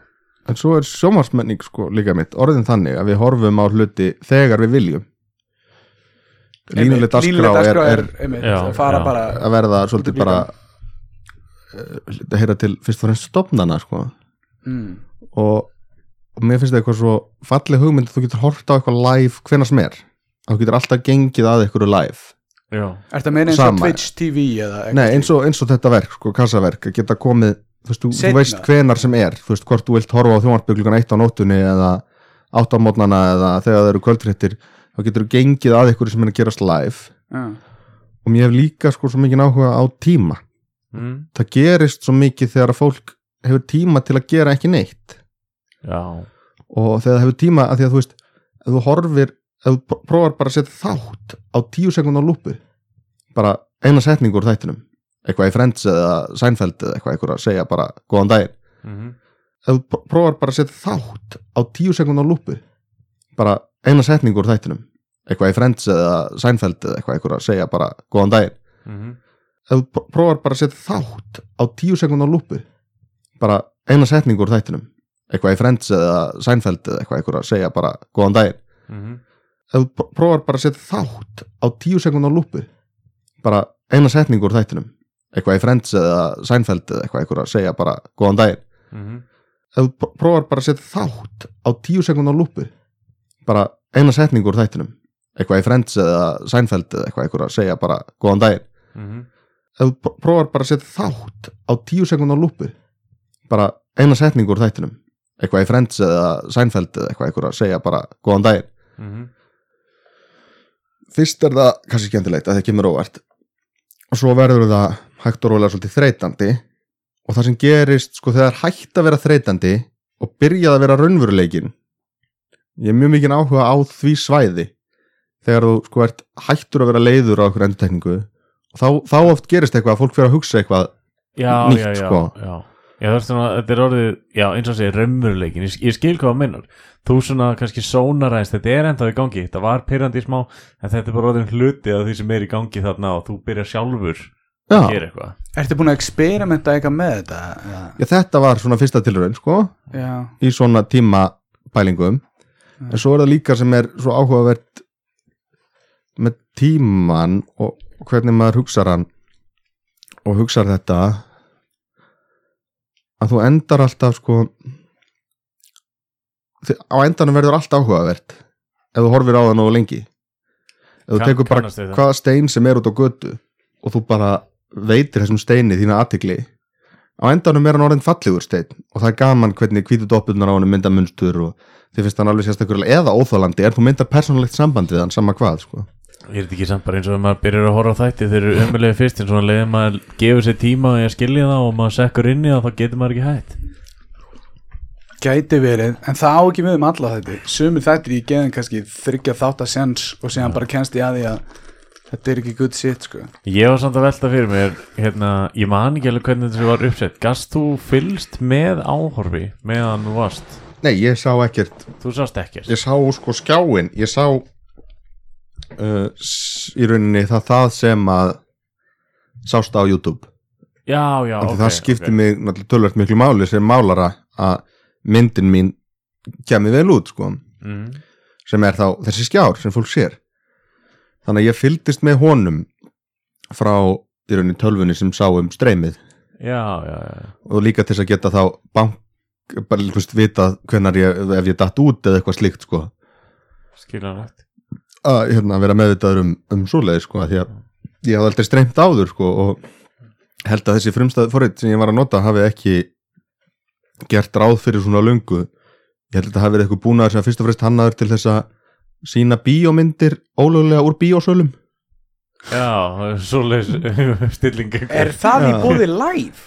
en svo er sjómarsmenning sko líka mitt orðin þannig að við horfum á hluti þegar við viljum. Línuleg dagskrá er, er einmitt, Já, að fara já. bara að verða svolítið bara uh, að heyra til fyrst og fremst stofnana sko. Mm, og, og mér finnst það eitthvað svo falleg hugmynd að þú getur hort á eitthvað live hvenær sem er. Að þú getur alltaf gengið að eitthvað live. Já, Er þetta meina eins og Sama. Twitch TV eða Nei, eins og, eins og þetta verk, sko, kassaverk að geta komið, þú veist, þú, þú Seinna. veist hvenar sem er, þú veist, hvort þú vilt horfa á þjónvarpið klukkan eitt á nóttunni eða átt á mótnana eða þegar það eru kvöldfréttir þá getur þú gengið að eitthvað sem er að gerast live. Já, og mér hef líka sko svo mikið áhuga á tíma. Mm. það gerist svo mikið þegar að fólk hefur tíma til að gera ekki neitt já, og þegar það hefur tíma að því að þú veist ef þú horfir, ef þú pr- prófar bara að setja þátt á tíu sekund á lúpu bara eina setningu úr þættinum eitthvað í Friends eða Seinfeld eða eitthvað eitthvað að segja bara góðan daginn mm. ef þú pr- prófar bara að setja þátt á tíu sekund á lúpu bara eina setningu úr þættinum eitthvað í Friends eða Seinfeld eða eitthvað eitthvað að segja bara góðan daginn Mm. ef þú pr- prófar bara að setja þátt á tíu sekund á lúpu bara eina setningu úr þættinum eitthvað í Friends eða Seinfeld eða eitthvað eitthvað að segja bara góðan daginn Mm. ef þú pr- prófar bara að setja þátt á tíu sekund á lúpu bara eina setningu úr þættinum eitthvað í Friends eða Seinfeld eða eitthvað eitthvað að segja bara góðan daginn Mm. ef þú pr- prófar bara að setja þátt á tíu sekund á lúpu bara eina setningu úr þættinum eitthvað í Friends eða Seinfeld eða eitthvað eitthvað að segja bara góðan daginn Mm. ef þú pr- prófar bara að setja þátt á tíu sekund á lúpu bara eina setningu úr þættinum eitthvað í Friends eða Seinfeld eða eitthvað eitthvað að segja bara góðan daginn. Mm. fyrst er það kannski skemmtilegt að það kemur óvart. Og svo verður það hægt og rólega svolítið þreytandi. Og það sem gerist sko þegar hægt að vera þreytandi og byrjað að vera raunveruleikin ég er mjög mikið áhuga á því svæði. Þegar þú sko ert hættur að vera leiður á okkur endurtekningu og þá, þá oft gerist eitthvað að fólk fyrir að hugsa eitthvað Já, Nýtt, já, já, sko. Já. Er svona, þetta er orðið, já, eins og segir raunveruleikin, ég, ég skil hvað það minnar þú svona kannski sónaræst, þetta er enda í gangi, þetta var pyrrandi í smá en þetta er bara orðin hluti af því sem er í gangi þarna og þú byrjar sjálfur að Já, gera eitthvað. Ertu búin að experimenta eitthvað með þetta? Já, já þetta var svona fyrsta tilraun sko já, í svona tímapælingum en svo er það líka sem er svo áhugavert með tíman og hvernig maður hugsar hann og hugsar þetta að þú endar alltaf sko á endanum verður allt áhugavert ef þú horfir á það nógu lengi ef þú tekur bara hvaða stein sem er út á götu og þú bara veitir þessum steini þína aðtigli á endanum er hann orðin fallegur steinn og það er gaman hvernig hvítu doppunar á hann mynda munstur og þið finnst hann alveg sérstakur eða óþálandi en þú myndar persónulegt samband við hann sama hvað sko. Ég er þetta ekki samt bara eins og ef maður byrjar að horfa á þætti þeir eru umlega fyrst en svona leiðir maður gefur sér tíma í að skilja það og maður sekkur inn í það þá getur maður ekki hætt. Gæti verið, en það á ekki við um alla þetta Sumir þættir í geðin kannski þryggja þátt að sjans og síðan bara kennst ég að því að þetta er ekki good shit sko. Ég var samt að velta fyrir mér hérna, ég man ekki alveg hvernig þessu var uppsett. Gast þú fylgst með áhorfi meðan þú varst? Nei, ég sá ekkert. Þú sást ekkert? Ég sá sko skjáin ég sá uh, í rauninni það það sem að sást á YouTube. Já, já, okay, ok það skipti ok. mig náttúrulega tölvöld miklu máli sem málara að myndin mín kemur vel út sko. Mm. sem er þá þessi skjár sem fólk sér. Þannig að ég fylgdist með honum frá í rauninni tölvunni sem sá um streymið. Já, og líka til að geta þá bank, bara veist vita hvenar ég, ef ég datt út eða eitthvað slíkt sko. Skiljanlegt að hérna, vera meðvitaður um, um svoleið sko, af því að ég hafði aldrei streymt áður sko, og held að þessi frumstæð forrið sem ég var að nota hafi ekki gert ráð fyrir svona löngu. Ég held að þetta hafi verið eitthvað búnaður sem fyrst og fremst hannaður til þess að sína bíómyndir ólöglega úr bíósölum. Já, svoleiðis stilling Er það í bóði live?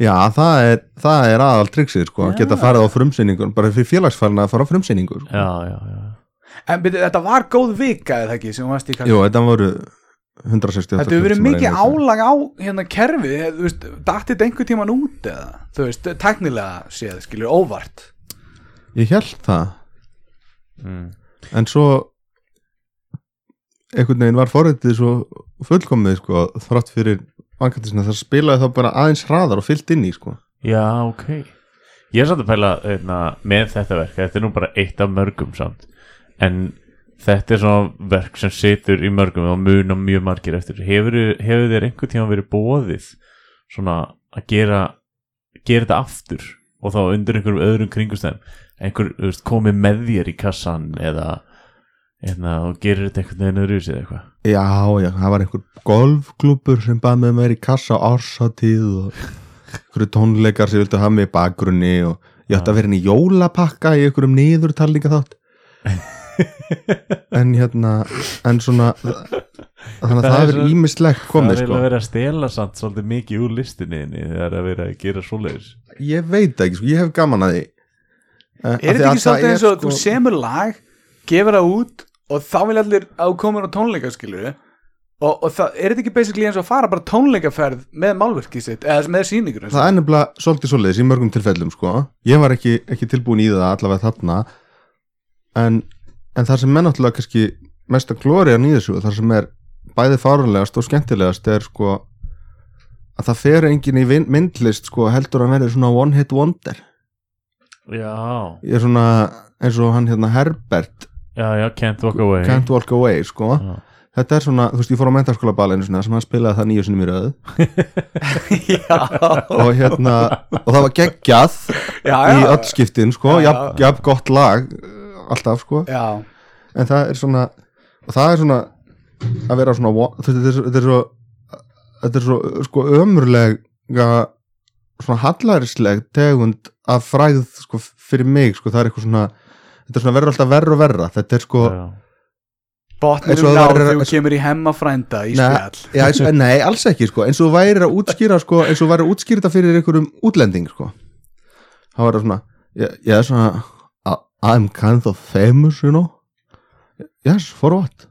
já, það er, það er aðal triksið sko, að geta farið á frumsýningun bara fyrir félagsfælna að fara á frumsýningu sko. Já, já, já En byrju, þetta var góð vika eða ekki sem varst í kannski Jú, þetta voru 168 Þetta hefur verið mikið álag á hérna kerfi, þú veist, dattið einhver tíman út eða, þú veist, teknilega séð, skilur, óvart. Ég held það. Mm. en svo einhvern veginn var forritið svo fullkomið sko, þrátt fyrir vankantisina það spilaði þá bara aðeins hraðar og fyllt inn í sko. Já, ok. Ég er samt að pæla eitna, með þetta verk Þetta er nú bara eitt af mörgum samt En þetta er svona verk sem situr í mörgum og mun og mjög margir eftir. Hefur, hefur þér einhvern tíma verið bóðið svona að gera gera þetta aftur og þá undir einhverjum öðrum kringustæðum einhver veist, komið með þér í kassan eða, eða og gerir þetta einhvern veginn öðru eða eitthvað? Já, já, það var einhver golfklúpur sem bað með mér í kassa ársatíð og einhverju tónleikar sem vildu hafa mig í bakgrunni og ég ætti að vera inn í jólapakka í einhverjum niðurtalninga þátt en hérna en svona þannig að Það það er er ímislegt Það komið er sko. eiginlega verið að stela samt svolítið mikið úr listinni þinni þegar að vera að gera svoleiðis ég veit það ekki, sko, ég hef gaman að því Eh, Er þetta að ekki svolítið er, eins og sko- þú semur lag, gefur það út og þá vil allir að komir á tónleika, skilur og, og það, er þetta ekki basically eins og að fara bara tónleikaferð með málverkið sitt, eða með sýningur það er nefnilega svolítið svoleiðis í mörgum tilfellum sko. ég var ekki, ekki tilbúin í það allavega þarna en, en það sem er náttúrulega kannski mesta glóriðan í þessu það sem er bæði fárunlegast og skemmtilegast er sko að það fer enginn í myndlist sko, heldur að verði svona one hit wonder. Já, ég er svona eins og hann hérna Herbert. Já, já, Can't Walk Away. Can't Walk Away sko. Já. þetta er svona, þú veist ég fór á mentaskóla balinu svona, sem hann spilaði það nýju sinni í röð. <laughs> Já, og hérna og það var geggjað já, í já, öll skiptin sko, jafn, gott lag alltaf sko, já, en það er svona og það er svona að vera svona þetta er, svo- þetta er svo þetta er svo sko ömurlega svona hallarisleg tegund af fræð sko fyrir mig sko, það er eitthvað svona þetta er svona verður alltaf verra og verra. Þetta er sko, Já. Og það náð þegar þú kemur í hemmafrænda í Nei, spjall. <laughs> nei, alls ekki sko, eins og þú væri að útskýra sko, eins og þú væri að útskýra þetta fyrir einhverjum útlending sko. það var það svona ég, ég er svona "I- I'm kind of famous, you know? Yes, for what?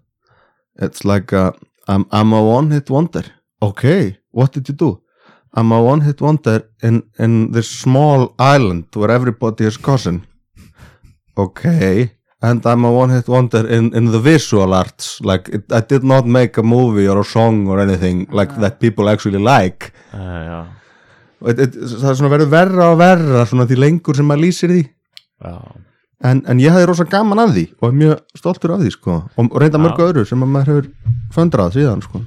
It's like a, I'm, I'm a one hit wonder. Okay, what did you do? I'm a one hit wonder in, in this small island where everybody is cousin. Okay and I'm a one hit wonder in, in the visual arts. Like it, I did not make a movie or a song or anything like that people actually like. Uh, já, it, it, það er svona verið verra og verra svona því lengur sem maður lýsir því. Já, en, en ég hafði rosa gaman af því og er mjög stoltur af því sko. Og, reynda mörgu öðru sem að maður hefur föndrað síðan sko.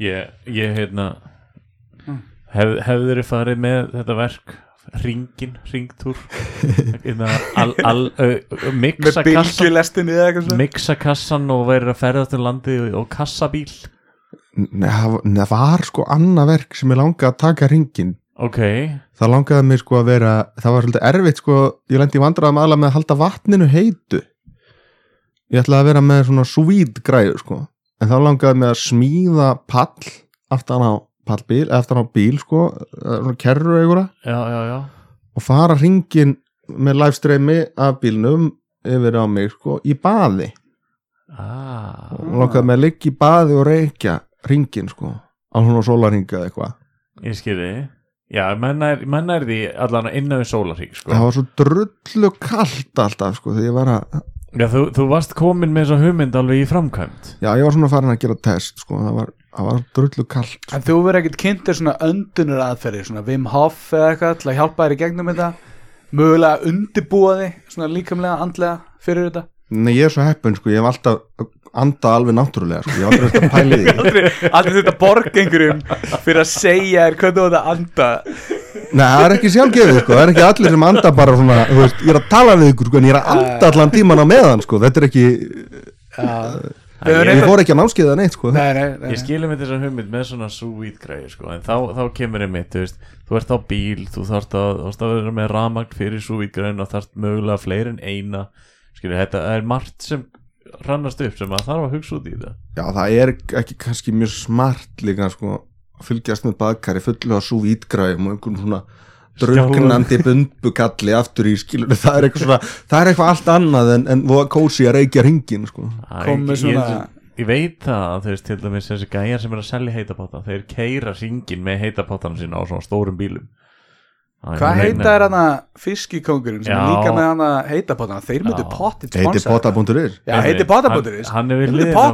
Ég, ég hérna hef, hefur þeirri farið með þetta verk ringin, ringtúr <laughs> hérna, al, al, uh, með kassan mixa kassan og verið að ferðast um landi og, og kassabíl. Nei, það var- sko annað verk sem ég langa að taka ringin ok. Það langaði mig sko að vera það var svolítið erfitt sko ég lendi í vandræðum aðla með að halda vatninu heitu. Ég ætlaði að vera með svona sweet græður sko. En þá langaði mig að smíða pall aftan á pallbíl aftan á bíl sko, svona kerru einhverja já, já, já. Og fara hringin með livestreami af bílnum yfir á mig sko í baði. Ah, og langaði mig að liggja í baði og reykja hringin sko á svona sólarhinga eða eitthvað. Ég skilði já, menna er, því allan innan við sólarhík sko. það var svo drullu kalt alltaf sko þegar ég var að já, þú, þú varst komin með þessa hugmynd alveg í framkvæmt Já, ég var svona farin að gera test sko, það var, það var drullu kallt En þú verður ekkert kynntir svona öndunar aðferði svona Wim Hof eða eitthvað til að hjálpa þér í gegnum þetta? Mögulega undirbúa þig svona líkamlega, andlega fyrir þetta? Nei, ég er svo heppin, sko, ég hef alltaf andað alveg náttúrulega, sko, ég aldrei þetta pælið í <laughs> því. Aldrei, aldrei þetta borg einhverjum fyrir að segja þér hvernig þú þetta anda. Nei, það er ekki sjálfgefið, sko, það er ekki allir sem anda bara svona, þú veist, ég er að tala við ykkur, sko, en ég er að anda allan tíman á meðan, sko, þetta er ekki, Æ, Við höfum ég- ég reyndar- fór ekki að námskeiða neitt, sko. Nei, nei, nei, Ég skilum með þessa hugmynd með svona sweet græði sko, en þá, þá kemur einmitt, þú veist, þú ert á bíl, þú þarft að, þú þarft að vera með ramagn fyrir sweet græðin og þarft mögulega fleiri en eina, skilur, þetta er margt sem rannast upp sem að þarf að hugsa út í þetta. Já, það er ekki kannski mjög smart líka, sko, að fylgjast með baðkari fullu á svo vítgræðum og einhvern svona drugnandi bundbukalli aftur í skilur, það er eitthvað svona, það er eitthvað allt annað en, en voða kósi að reykja ringin, sko. Æ, Kom með ég- svona- ég, ég veit það að þú veist, til dæmis þessi gæjar sem er að selja heitapáta, þeir keira ringin með heitapátana sína á svona stórum bílum. Hvað heita er hana fiskikongurinn sem er Já. líka með hana heitapotana þeir myndu pottit Heiti sponsor pota.is Já, heiti potabóturis hann, er við hliðin á,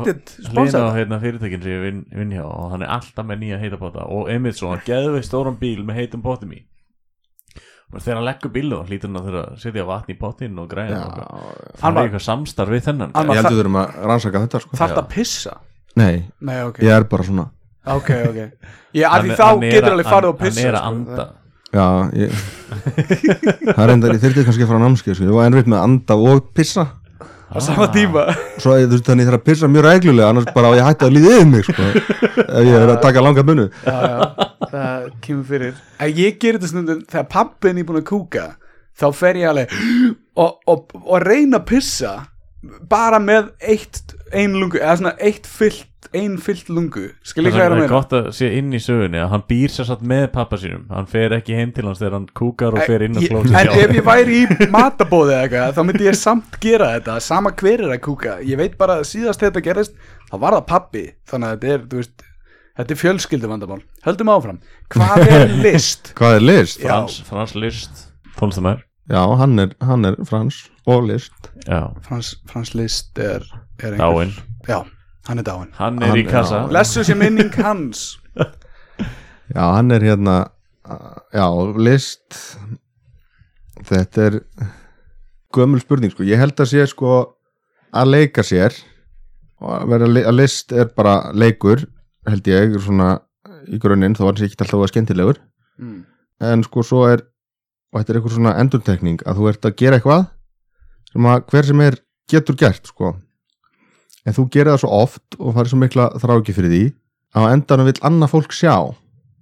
sponsor hérna, fyrirtækin sem ég vinn vin hjá og hann er alltaf með nýja heitapota og einmitt svo, hann geður við stóran bíl með heitum pottum í. Og þegar hann leggur bílu og hlýtur hann að þurfa að setja vatn í pottin og græða Hann hann var- er eitthvað samstarf við þennan. Ég heldur þurfum að rannsaka þetta, sko. Þarft Já. að pissa? Nei, Nei, ok, ég er bara svona. Ok, ok. Ég, að Hann er- hann er getur að- alveg farið og hann- pissa hann er að sko. anda Já, ég Það enda, ég þyrfti kannski að fara á námskeið sko. Ég var ennveit með að anda og pissa Á sama tíma Svo ég, þú veist, þannig ég þarf að pissa mjög reglulega Annars bara á ég hætti að líða yfir mig sko. Ef ég er að taka langa bunu já, já, það kemur fyrir en ég gerir þetta stundum þegar pappin er búin að kúka þá fer ég alveg og, og, og reyna að pissa bara með eitt ein lungu, eða svona eitt fyllt ein fyllt lungu, skil ég Það hvað er að er meina? gott að sé inn í sögunni að hann býr sér satt með pappa sínum. Hann fer ekki heim til hans þegar hann kúkar og fer inn á Ég- klósið en ef ég væri í matabóði eða eitthvað þá myndi ég samt gera þetta. Sama hver er að kúka. Ég veit bara að síðast þetta gerist þá var það pappi þannig að þetta er, veist, þetta er fjölskyldu vandamál höldum áfram, hvað er <laughs> list? Hvað er list? Frans, Frans List tónlistamær Já, hann er, hann er frans og list. Já, Frans, Frans List er, er einhver- dáinn já, hann er dáin hann er Hann- í kassa. já. blessu sér minning hans. <laughs> Já, hann er hérna Já, list Þetta er gömul spurning sko. Ég held að sé sko að leika sér og að vera að list er bara leikur held ég svona í grunninn þó hann sé ekki alltaf að skemmtilegur. Mm. en sko svo er og þetta er eitthvað svona endurtekning að þú ert að gera eitthvað sem að hver sem er getur gert sko en þú gerir það svo oft og farið svo mikla þráki fyrir því að endanum vill annað fólk sjá.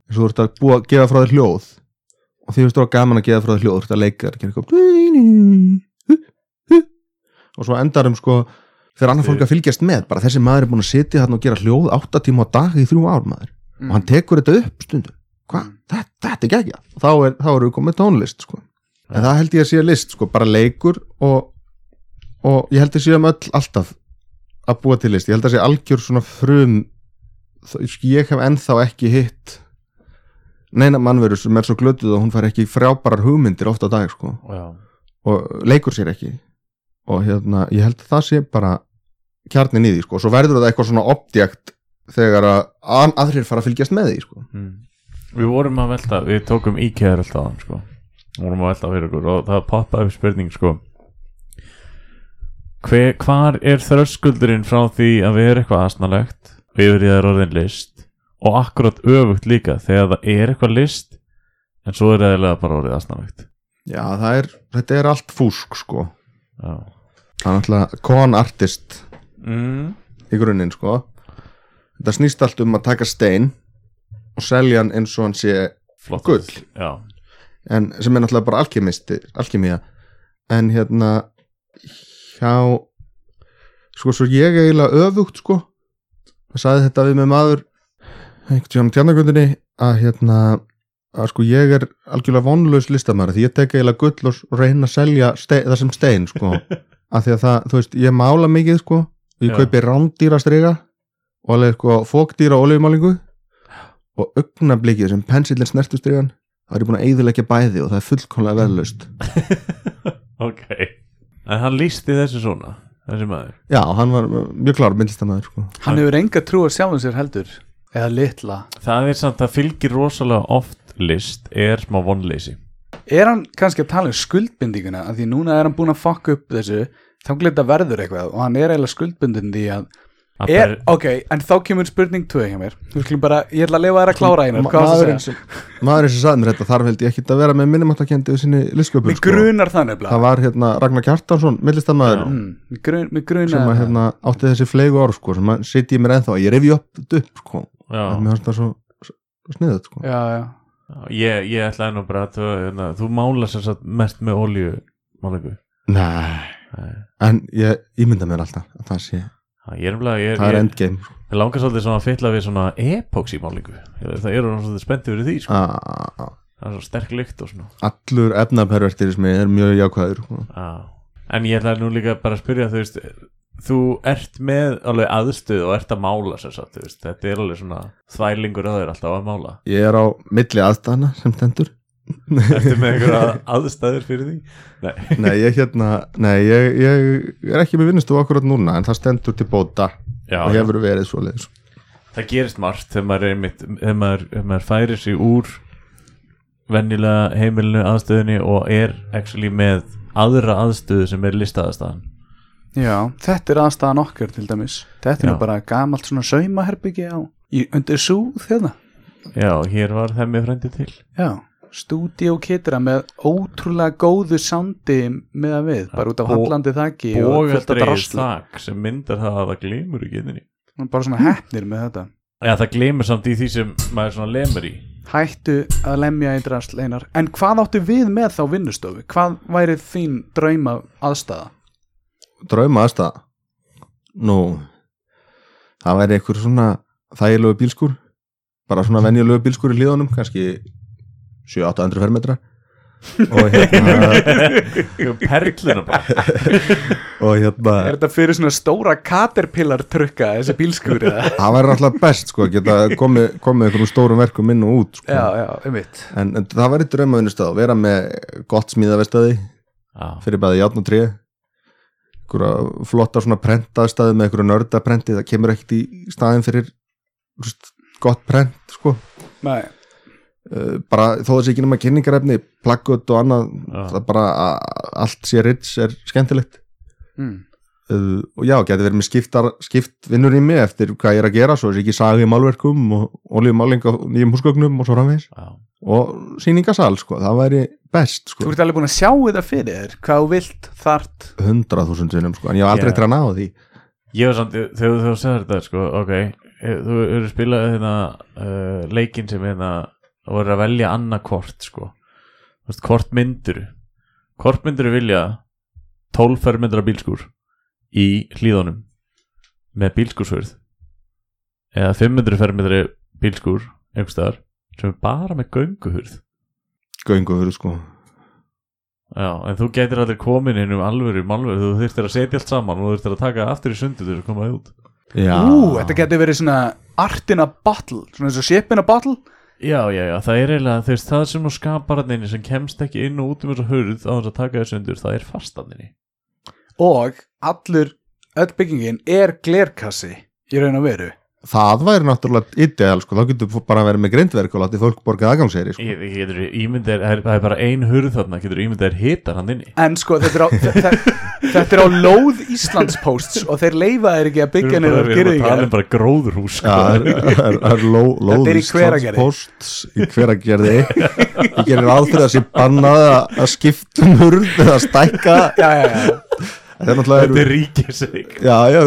Eins og þú ert að búa að gefa frá þér hljóð. Og því veist þú að gaman að gefa frá þér hljóð þú ert að leika þér, gera eitthvað og svo endanum sko þegar annað fólk að fylgjast með bara þessi maður er búin að sitja þarna og gera hljóð átta tíma á dag í þrjú ár maður. Og hann tekur þetta upp stundu hvað, þetta, þetta er geggja og þá, er, þá erum við komið tónlist sko. en það held ég að sé list sko, bara leikur og, og ég held að sé um öll alltaf að búa til list, ég held að sé algjör svona frum þ- ég hef ennþá ekki hitt neina mannveru sem er svo glötuð og hún fær ekki frábærar hugmyndir ofta á dag sko, já, og leikur sér ekki og hérna, ég held að það sé bara kjarnin í því sko, og svo verður það eitthvað svona objekt þegar að að- aðrir fara að fylgjast með því sko. mm. við vorum að velta við tókum íkjæður alltaf á sko. vorum að velta fyrir okkur og það poppaði upp spurning sko Hver, hvar er þröskuldurinn frá því að vera eitthvað asnalegt og yfir í það er orðin list? Og akkurat öfugt líka þegar það er eitthvað list en svo er það bara orðið asnalegt. Já, er, þetta er allt fúsk sko. Já. Það er náttúrulega con artist. Mm. í grunninn sko. Þetta snýst allt um að taka stein og selja hann eins og hann sé Gull. Já, en sem er náttúrulega bara alkemisti alkemía en hérna hjá sko svo ég eiginlega öfugt sko. Það sagði þetta við með maður einhvern tíðan tjarnagöndinni að hérna að sko ég er algjörlega vonlaus listamæður því ég tek eiginlega gull og, reyna að selja stein, það sem stein sko. <laughs> Af því að það, þú veist, ég mála mikið sko ég Já. kaupi rándýra striga og alveg sko fókdýra olíumálingu og augnablikið sem pensillin snertu strigan það er ég búin að eyðileggja bæði og það er fullkomlega verðlaust. <laughs> Ok En hann lísti þessu svona Þessi maður. Já, hann var mjög klár myndlistamæður sko. Hann hefur enga trú að sjálfum sér heldur Eða litla. Það er samt að fylgir rosalega oft list Er smá vonleysi. Er hann kannski að tala um skuldbindinguna? Af Því núna er hann búin að fokka upp þessu Þá glita verður eitthvað Og hann er eiginlega skuldbindin því Að er, Ok, en þá kemur spurning 2 hjá mér bara, ég ætla að lifa þær að klára einar Ma- maðurinn segja? sem, maðurinn sem sagði mér þetta þarf held ég ekki að vera með minnumáttakendi við sinni listsköpun Mér sko. grunar það það nefnilega var hérna Ragnar Kjartansson myndlistamæður mm, Mér grun- mig grunar sem að hérna, átti þessi flegu orð sko, sem að sitt ég mér ennþá, ég revi upp þetta upp sko. Mér finnst það svo, svo sniðut sko. Já, já ég, ég ætlaði nú bara að þú, hérna, þú mála sem sagt mest með olíu málingu Nei, Nei. en ég ímynda mér alltaf að það sé, Ég er umlega, ég, það er endgame sko. ég langar svolítið svona að fylla við svona epoxy málingu Það eru hann svolítið spenntið fyrir því sko. Ah, Það er svo sterk lykt og svona allur efnapervertirismi er mjög jákvæður sko. Já. En ég ætlaði nú líka bara að spyrja þú veist, þú ert með alveg aðstöð og ert að mála þú veist, þetta er alveg svona þvælingur að þeir alltaf að mála ég er á milli aðstæðana sem stendur <laughs> Ertu með einhverja aðstæður fyrir því? Nei, <laughs> Nei, ég hérna, nei, ég, ég er ekki með vinnustofu akkurat núna en það stendur til bóta já, og hefur verið svo leiðis það gerist margt þegar maður, einmitt, þegar maður, þegar maður færir sig úr venjulega heimilinu aðstöðinni og er actually með aðra aðstöðu sem er listaðastæðan Já, þetta er aðstæðan okkar til dæmis. Þetta er Já. nú bara gamalt svona saumaherbyggi á í, undir súð hérna. Já, hér var þeim með frendi til. Já, stúdíó kitra með ótrúlega góðu sondi með að við, bara út af hallandi þakki og fullt af Bógadreið drasli. þak sem myndar það að það glimur í getinni bara svona hefnir með þetta. Já, það glimur samt í því sem maður svona lemur í. Hættu að lemja í drasl einar. En hvað áttu við með þá vinnustofu? Hvað væri þín drauma aðstæða? Drauma aðstæða Nú, það væri einhver svona þægilegu bílskur bara svona venjulegu bílskur í hlíðunum kannski 7-800 fermetra. <laughs> Og hérna Perluna bara. <laughs> Og hérna Er þetta fyrir svona stóra caterpillar trukka þessi bílskur <laughs> eða? það væri alltaf best sko að geta komið komi einhverjum stórum verkum inn og út sko. Já, já, um en, en það væri drauma vinnustæð vera með gott smíðavestæði Já, fyrir bæði játn og tré. Einhverja flotta svona prentaðstæði með einhverju nördaprenti það kemur ekkert í staðin fyrir gott prent sko. Nei, bara þó þessi ekki nema kynningarefni plaggut og annað Já. það bara að allt sé rits er skemmtilegt mm. uh, og já, geti verið með skiptar, skipt vinnur í mig eftir hvað ég er að gera svo þessi ekki sagi í málverkum og olíumáling á nýjum húsgögnum og svo framvegis já og sýningasal sko, það væri best Þú sko, ert alveg búin að sjá þetta fyrir þér Hvað þú vilt, þart hundrað þúsund sinnum sko, en ég hef aldrei Já. eftir að ná því Ég var samt, þegar þú segir þetta sko, ok, eh, þú eru spilað hérna uh, leikinn sem hérna voru að velja annað kort sko, veist, hvort myndur hvort myndur vilja 12 fermetra bílskúr í hlíðunum með bílskúrsvörð eða 500 fermetra bílskúr einhverstaðar sem er bara með gönguhurð. Gönguhur sko. Já, en þú getur allir komin inn um alvöru málveru, þú þurftir að setja allt saman og þú þurftir að taka aftur í sundi til þess að koma það út. Já, Ú, þetta getur verið svona art in a bottle Svona eins og ship in a bottle Já, já, já, það er eiginlega, þú veist, það sem nú skapar hann inni sem kemst ekki inn og út um þess að hurð á þess að taka þessu undur, það er fastanninni. Og allur, öll byggingin er glerkassi Í raun og veru það væri náttúrulega ideal sko, þá getur þú bara verið með grindverk og látið fólk borgað aðgangseri sko. Ég, ég getur ímyndið, það er- það er bara ein hurð þarna, getur ímyndið er hitar hann inni. En sko, þetta er á, þetta, þetta er á lóð Íslandsposts Og þeir leifa þeir ekki að byggja Við erum niður bara- við erum að um bara gróðurhús, sko. það er, er, er ló, Þetta er í lóðis Hveragerði. posts í hveragerði ég gerir ráð fyrir að sé bannað að- að skipta um hurð eða stækka Já, já, já þetta er er ríkisig Já, já,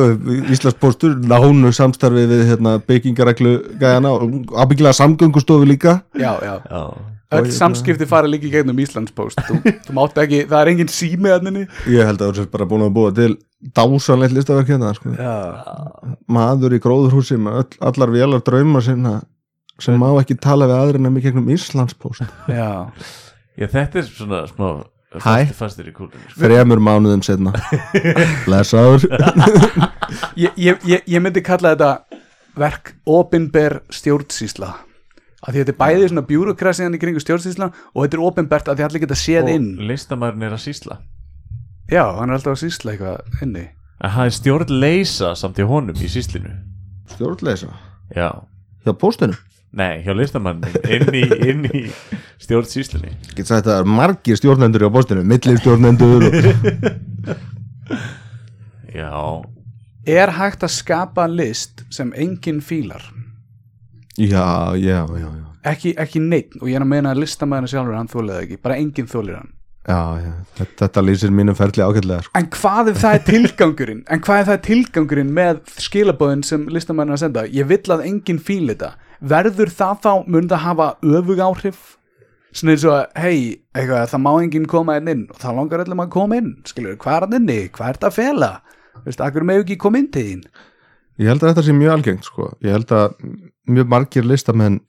Íslandspóstur nánu samstarfi við hérna, byggingareglu gæðana og ábyggilega samgöngustofu líka. Já, já. Já, Öll hérna- samskipti fara líka í gegnum Íslandspost þú, þú mátt ekki, það er engin sími að henni. Ég held að þú sést bara búin að búa til dásanleitt listaverk hérna sko. Já, maður í gróðurhúsi með öll, allar vélar drauma sinna sem má ekki tala við aðrir en í gegnum Íslandspóst já. Já þetta er svona smá Hæ. fastir, fastir í kúlunni sko. þremur mánuðum setna lesaður <laughs> ég, ég, ég, ég myndi kalla þetta verk opinber stjórnsýsla. Að því þetta er bæði svona bjúrokrasiðan í kringu stjórnsýsla og þetta er opinbert að því allir geta séð inn. Og listamæðurinn er að sýsla. Já, hann er alltaf að sýsla eitthvað inni. En það er stjórn leysa samt í honum í sýslinu. Stjórnleisa Já. Hjá póstinu Nei, hjá listamæðurinn inn í, inn í stjórn sýslinu get sagt að það er margir stjórnendur hjá póstinu millir stjórnendur og... <laughs> Já. Er hægt að skapa list sem enginn fílar? Já, já, já, já. Ekki, ekki neitt og ég er að meina að listamæðina sjálfur hann þólið ekki, bara enginn þólir hann. Já, já, þetta, þetta lýsir mínum ferli ágætlega sko. en hvað ef það er tilgangurinn? En hvað ef það er tilgangurinn með skilabóðin sem listamæðina að senda? Ég vill að enginn fíl þetta verður það þá, mun það hafa öfug áhrif? Svona eins og hei, það má enginn koma inn inn og það langar öllum að koma inn. Skilur, hvað er hann inni, hvað er þetta að fela? Veist, akkur með ekki koma inn til þín? Ég held að þetta sé mjög algengt sko. Ég held að mjög margir listamenn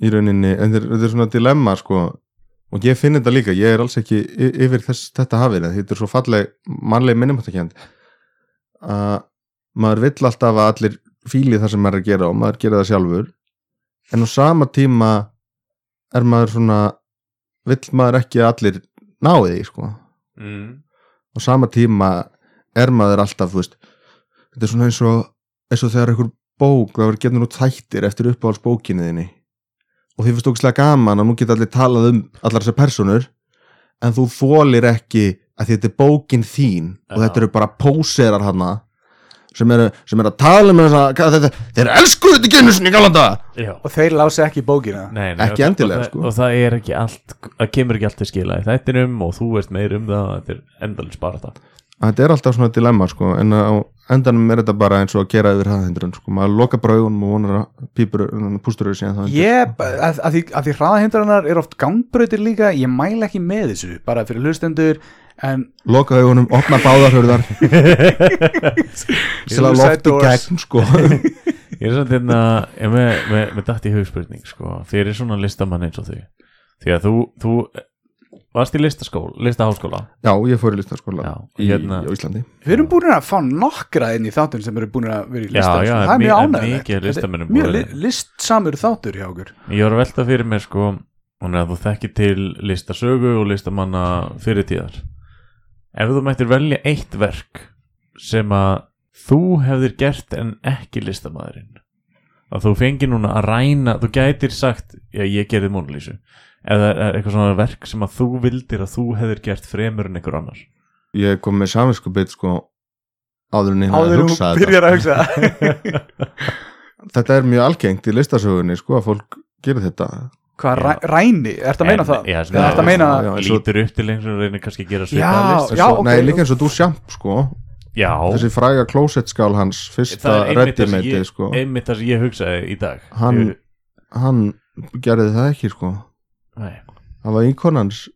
í rauninni, en þetta er- svona dilemma sko. og ég finn þetta líka, ég er alls ekki yfir þess, þetta hafið, þetta er svo falleg mannleg minnumáttakend að maður vill alltaf að allir fíli það sem maður er að gera og maður gera það sjálfur en á sama tíma er maður svona vill maður ekki að allir náði því sko mm. á sama tíma er maður alltaf þú veist, þetta er svona eins og eins og þegar einhver bók það verður getið nú þættir eftir uppáhalds bókinni þinni og því finnst ógislega gaman að nú geta allir talað um allar þessar personur en þú þólir ekki að þetta er bókin þín og Já. þetta eru bara póserar hana sem eru, sem eru að tala um þess að þetta, þeir elsku þetta genið sinni í galanda Já. Og þeir lási ekki bókina. Nei, nei, Ekki og- endilega, og, það- sko. og það er ekki allt það kemur ekki allt til skila í þættinum og þú veist meir um það þetta er endalins bara það. Þetta er alltaf svona dilemma sko, en á endanum er þetta bara eins og að gera yfir hraðhindrun sko. maður loka braugunum og vonar að pípur, pústur eru síðan þá ég, að, að því, því hraðahindrannar er oft gangbrautir líka, ég mæla ekki með þessu bara fyrir hlustendur. en loka augunum, opna báðarhörðar til <laughs> að lofti gegn sko. <laughs> Ég er samt hérna ég með, með, með dætt í hugspurning sko, fyrir svona listamann eins og þau því að þú, þú varst í listaskóla, listaháskóla? Já, ég fór í listaskóla Já, í, hérna- á Íslandi. Við erum búin að fá nokkra inn í þáttur sem eru búin að vera í já, það er mjög ánægilegt er mjög li, listsamur þáttur hjá okkur. Ég var að velta fyrir mér sko er þú þekkir til listasögu og listamanna fyrirtíðar ef þú mættir velja eitt verk sem að þú hefðir gert en ekki listamæðurinn að þú fengi núna að ræna þú gætir sagt, já ég gerði Mónalísu eða er eitthvað svona verk sem að þú vildir að þú hefðir gert fremur en einhver annar? Ég kom með saminskupið sko, áður en ég hafði áður en hugsað þetta. byrjar að hugsa. <laughs> <laughs> Þetta er mjög algengt í listasögunni sko, að fólk gerir þetta hvað, Já. ræ, ræni, ertu að meina það? já, Eða svona- ertu að meina og- lítur upp til einhvern og reynir kannski að gera svipaða list já, Svo, ok, nei, líka eins og þú sjamp sko, já. Þessi fræga klósettskál hans fyrsta það er einmitt það ég, sko, einmitt það sem ég hugsaði í dag. Hann- Ég- hann gerði það ekki sko. Nei, hann var íkonans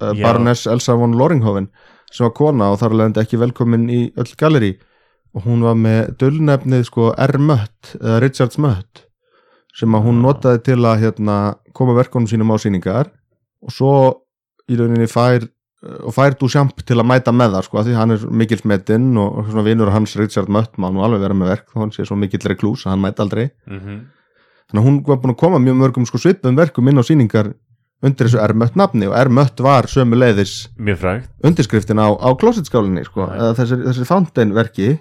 uh, Já. Baroness Elsa von Loringhoven sem var kona og þar alveg ekki velkomin í öll galleri og hún var með dölnefnið sko R. Mött eða Richards Mött sem að hún notaði til að hérna, koma verkunum sínum á sýningar og svo í rauninni fær uh, og fær Duchamp til að mæta með það sko, því hann er mikill metinn og, og svona vinur hans Richard Mött má nú alveg vera með verk hann sé svo mikill reklús að hann mæta aldrei. Mhm. Þannig að hún var búin að koma mjög mörgum sko svipum verkum inn á sýningar undir þessu R-mött nafni og R-mött var sömu leiðis undirskriftin á, á klósitskálinni sko, þessi, þessi fountain verki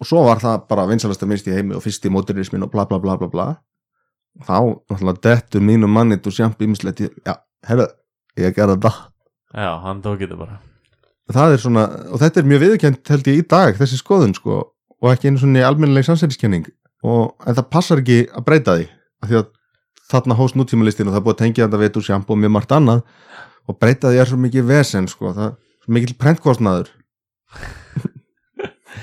og svo var það bara vinsalasta minnst í heimi og fyrst í móturismin og bla bla bla bla bla. Þá náttúrulega dettur mínum manni og sjamp ímislegt já, herru, ég gerði þetta. Já, hann tók þetta bara. Það er svona, og þetta er mjög viðurkjönd held ég í dag, þessi skoðun sko og ekki einu svona almennileg samsæriskenning. Og, en það passar ekki að breyta því af því að þarna hóst nútímalistin og það er búið að tengja þetta við úr sjamp og mjög margt annað. Og breyta því er svo mikið vesen sko, það er svo mikið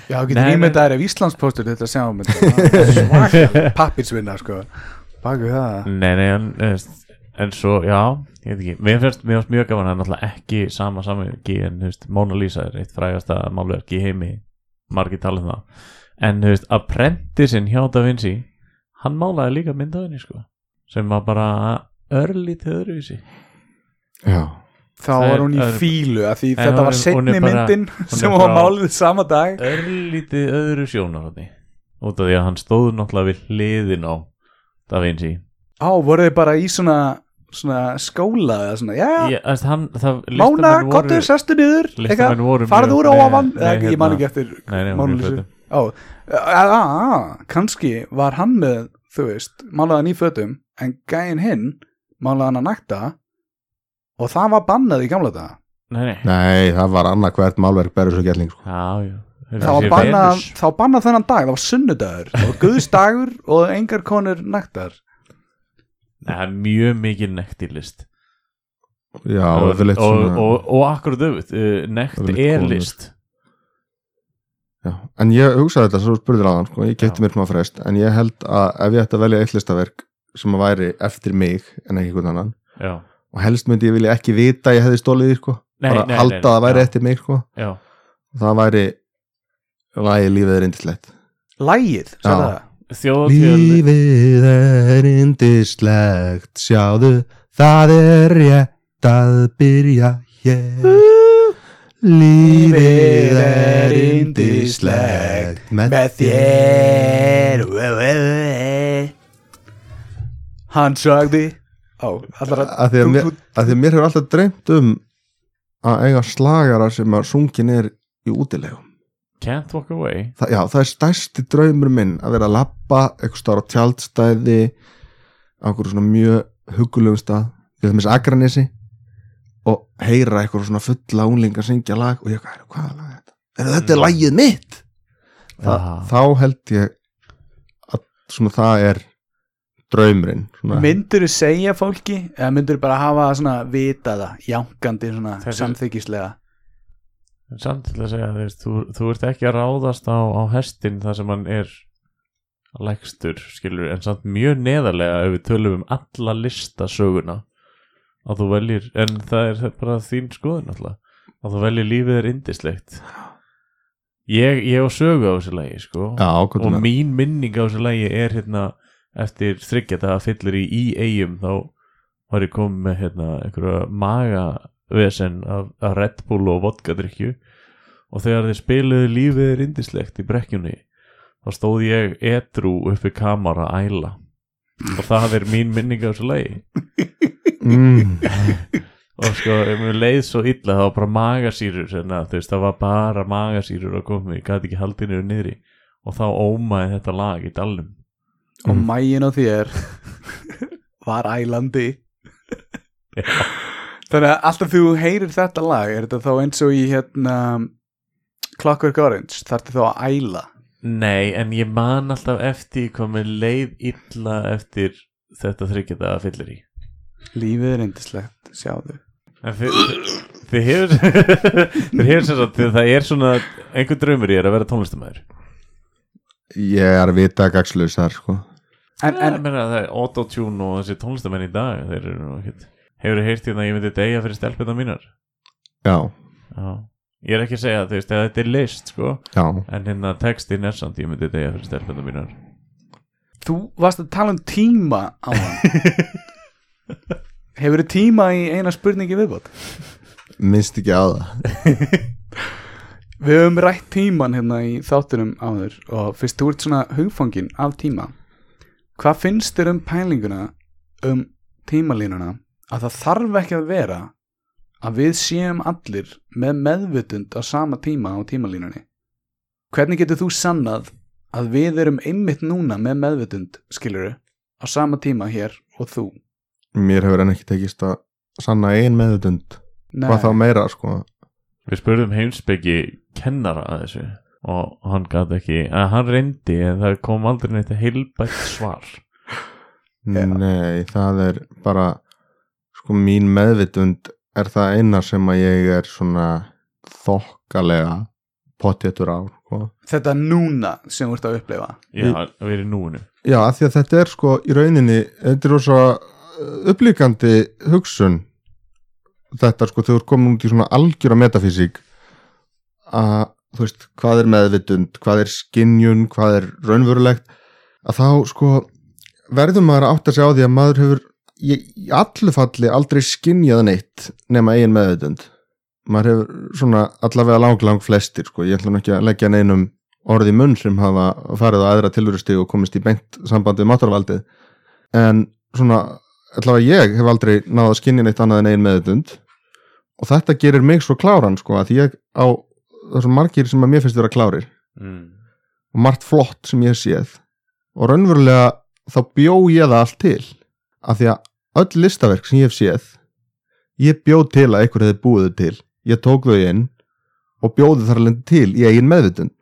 Já, þú getur ímyndaðir ef Íslandspóstur þetta sjá um þetta. Svakal pappirsvinna sko. Baku það. Nei, nei, en, en svo, já, ég veit ekki. Mér finnst, mér finnst mjög gaman að náttúrulega ekki sama samviki en, þú veist, Mona Lisa er eitt frægasta málverk í heimi. Margir tala um það. En, þú veist, Apprenticein hjá Da Vinci hann málaði líka myndaðinni, sko sem var bara örlítið öðruvísi. Já, þá Það var hún í er- fílu af því þetta var setni myndin sem var málið sama dag. örlítið öðru sjónarhóðni út af því að hann stóð náttúrulega við hliðin á Da Vinci. Á, voru þið bara í svona svona skóla eða svona, já, það, Mána, kottur, sestu niður. farðu úr á ekki, ég man hérna- ekki eftir Nei, nei, hún Mónu í Lísu. fötum. Ó, að, að, kannski var hann með, þú veist, málaði hann í fötum en gæinn hinn málaði hann að nakta og það var bannað í gamla daga Nei, nei, nei, það var annað hvert málverk berður svo gætling sko. já, já það var bannað, þá bannað þennan dag það var sunnudagur, það var guðsdagur og engar konur Nei, það er mjög mikið nekt í list já, og, og, svona og, og akkurat nekt Yfirleitt er konur. list já. en ég hugsaði þetta svo spurður aðan sko. ég geti mér smá frest en ég held að ef ég ætti að velja eitt listaverk sem að væri eftir mig en ekki hvern annan Já, og helst myndi ég vilja ekki vita að ég hefði stólið því sko. Nei, bara nei, nei, halda að það væri eftir mig sko. já, það væri lagi lífið er indislegt lægið, Lífið er indislegt, sjáðu, það er rétt að byrja hér. Lífið er indislegt með þér. hann sagði á, allar Að því að mér, að því að mér hefur alltaf dreymt um að eiga slagara sem að sungin er í útilegum. Can't walk away Þa, já, það er stærsti draumur minn að vera að lappa eitthvað stára á tjaldstæði á einhverju svona mjög huggulegum stað til þess Akranesi og heyra eitthvað svona fulla unglinga syngja lag og ég hvað, hvað lag er þetta? Er þetta er lagið mitt? Þa, þá held ég að svona það er draumurinn svona, myndur þú segja fólki eða myndur þú bara hafa svona vitaða jánkandi svona Þessi- samþykislega samt til að segja, þú, veist, þú, þú ert ekki að ráðast á, á hestin þar sem hann er lægstur, skilur, en samt mjög neðarlega ef við tölum um alla listasöguna að þú veljir, en það er bara þín skoðun alltaf, að þú veljir lífið er indislegt ég, ég á sögu á þessu lagi, sko Já, og mín minning á þessu lagi er hérna eftir þryggjata að fyllir í í eigum þá var ég komið með hérna einhverja magavesen af, af Red Bull og vodkadrykju og þegar þeir spiluðu lífið er indislegt í brekkjunni þá stóð ég edru uppi kamara æla. Og það er mín minning á þessu lagi. Mm, <laughs> og sko, ef mér leið svo illa það var bara magasýrur það var bara magasýrur að koma ég gæti ekki haldið niður niðri. Og þá ómaði þetta lag í dalnum og Mm. mægin á þér var ælandi. Þannig að alltaf þú heyrir þetta lag er þetta þá eins og í hérna Clockwork Orange? Þarf þá að æla? Nei, en ég man alltaf eftir mér leið illa eftir þetta þryggjata að fyllir í. Lífið er indislegt, sjáðu. Þið, hefur <laughs> þið hefur sem sagt, þið- það er svona einhver draumur ég er að vera tónlistamæður Ég er að vita gagslaus þar sko. En, En en það er autotune og þessi tónlistamenn í dag þeir eru nú ekkert Hefur þið heyrt hérna að ég myndi deyja fyrir stelpuna mínar? Já, Já. Ég er ekki að segja, þú veist, að þetta er list, sko. Já. En hérna textin er samt, ég myndi deyja fyrir stelpuna mínar. Þú varst að tala um tíma á hann. <laughs> Hefur þið tíma í eina spurningi viðbót? Minnst ekki á það <laughs> Við höfum rætt tíman hérna í þáttunum áður og fyrst þú ert svona hugfangin af tíma. Hvað finnst þér um pælinguna um tímalínuna? Að það þarf ekki að vera að við séum allir með meðvutund á sama tíma á tímalínunni. Hvernig getur þú sannað að við erum einmitt núna með meðvutund skiluru á sama tíma hér og þú? Mér hefur enn ekki tekist að sanna ein meðutund Nei, Hvað þá meira sko Við spurðum heimsbyggi kennara að þessu og hann gæti ekki, að hann reyndi en það kom aldrei neitt heilbætt svar. Nei, það er bara sko mín meðvitund er það eina sem að ég er svona þokkalega pottetur ár sko. þetta núna sem þú ert að upplifa Já, að vera í núinu Já, af því að þetta er sko í rauninni, þetta er rosa upplíkandi hugsun þetta sko, þegar þú komin út í svona algjöra metafísík að þú veist, hvað er meðvitund hvað er skinjun, hvað er raunverulegt að þá sko verður maður að átta sig á því að maður hefur í, allu falli aldrei skinjað neitt nema eigin meðvitund. Maður hefur svona allavega lang lang flestir sko, ég ætla nú ekki að leggja neinum orði munn sem hafa farið á aðra tilverusti og komist í beint samband við mátarvaldið en svona allavega ég hef aldrei náða að skinja neitt annað en eigin meðvitund. Og þetta gerir mig svo kláran sko að ég á þessum margir sem að mér finnst vera klárir. Mm. og margt flott sem ég séð. Og raunverulega þá bjó ég það allt til. Af því að öll listaverk sem ég hef séð ég bjóð til að einhver hefði búið til. Ég tók þau inn og bjóði þar alveg til í eigin meðvitund.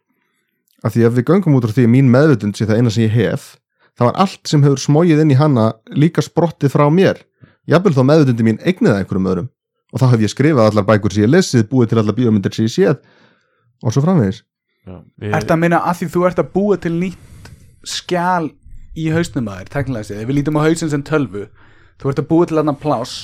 Af því að við göngum út á því að mín meðvitund sé það eina sem ég hef það var allt sem hefur smógið inn í hana líka sprottið frá mér. Jafnvel þó meðvitundi mín eignið að einhverjum öðrum. Og þá hef ég skrifað allar bækur sem ég lesið búið til allar bíómyndir sem ég séð. Og svo framvegis. Já, við, Ertu að minna að því þú ert að búa til nýtt skjál í hausnum að þér, teknilega séð, ef við lítum á hausin sem tölvu þú ert að búa til þarna pláss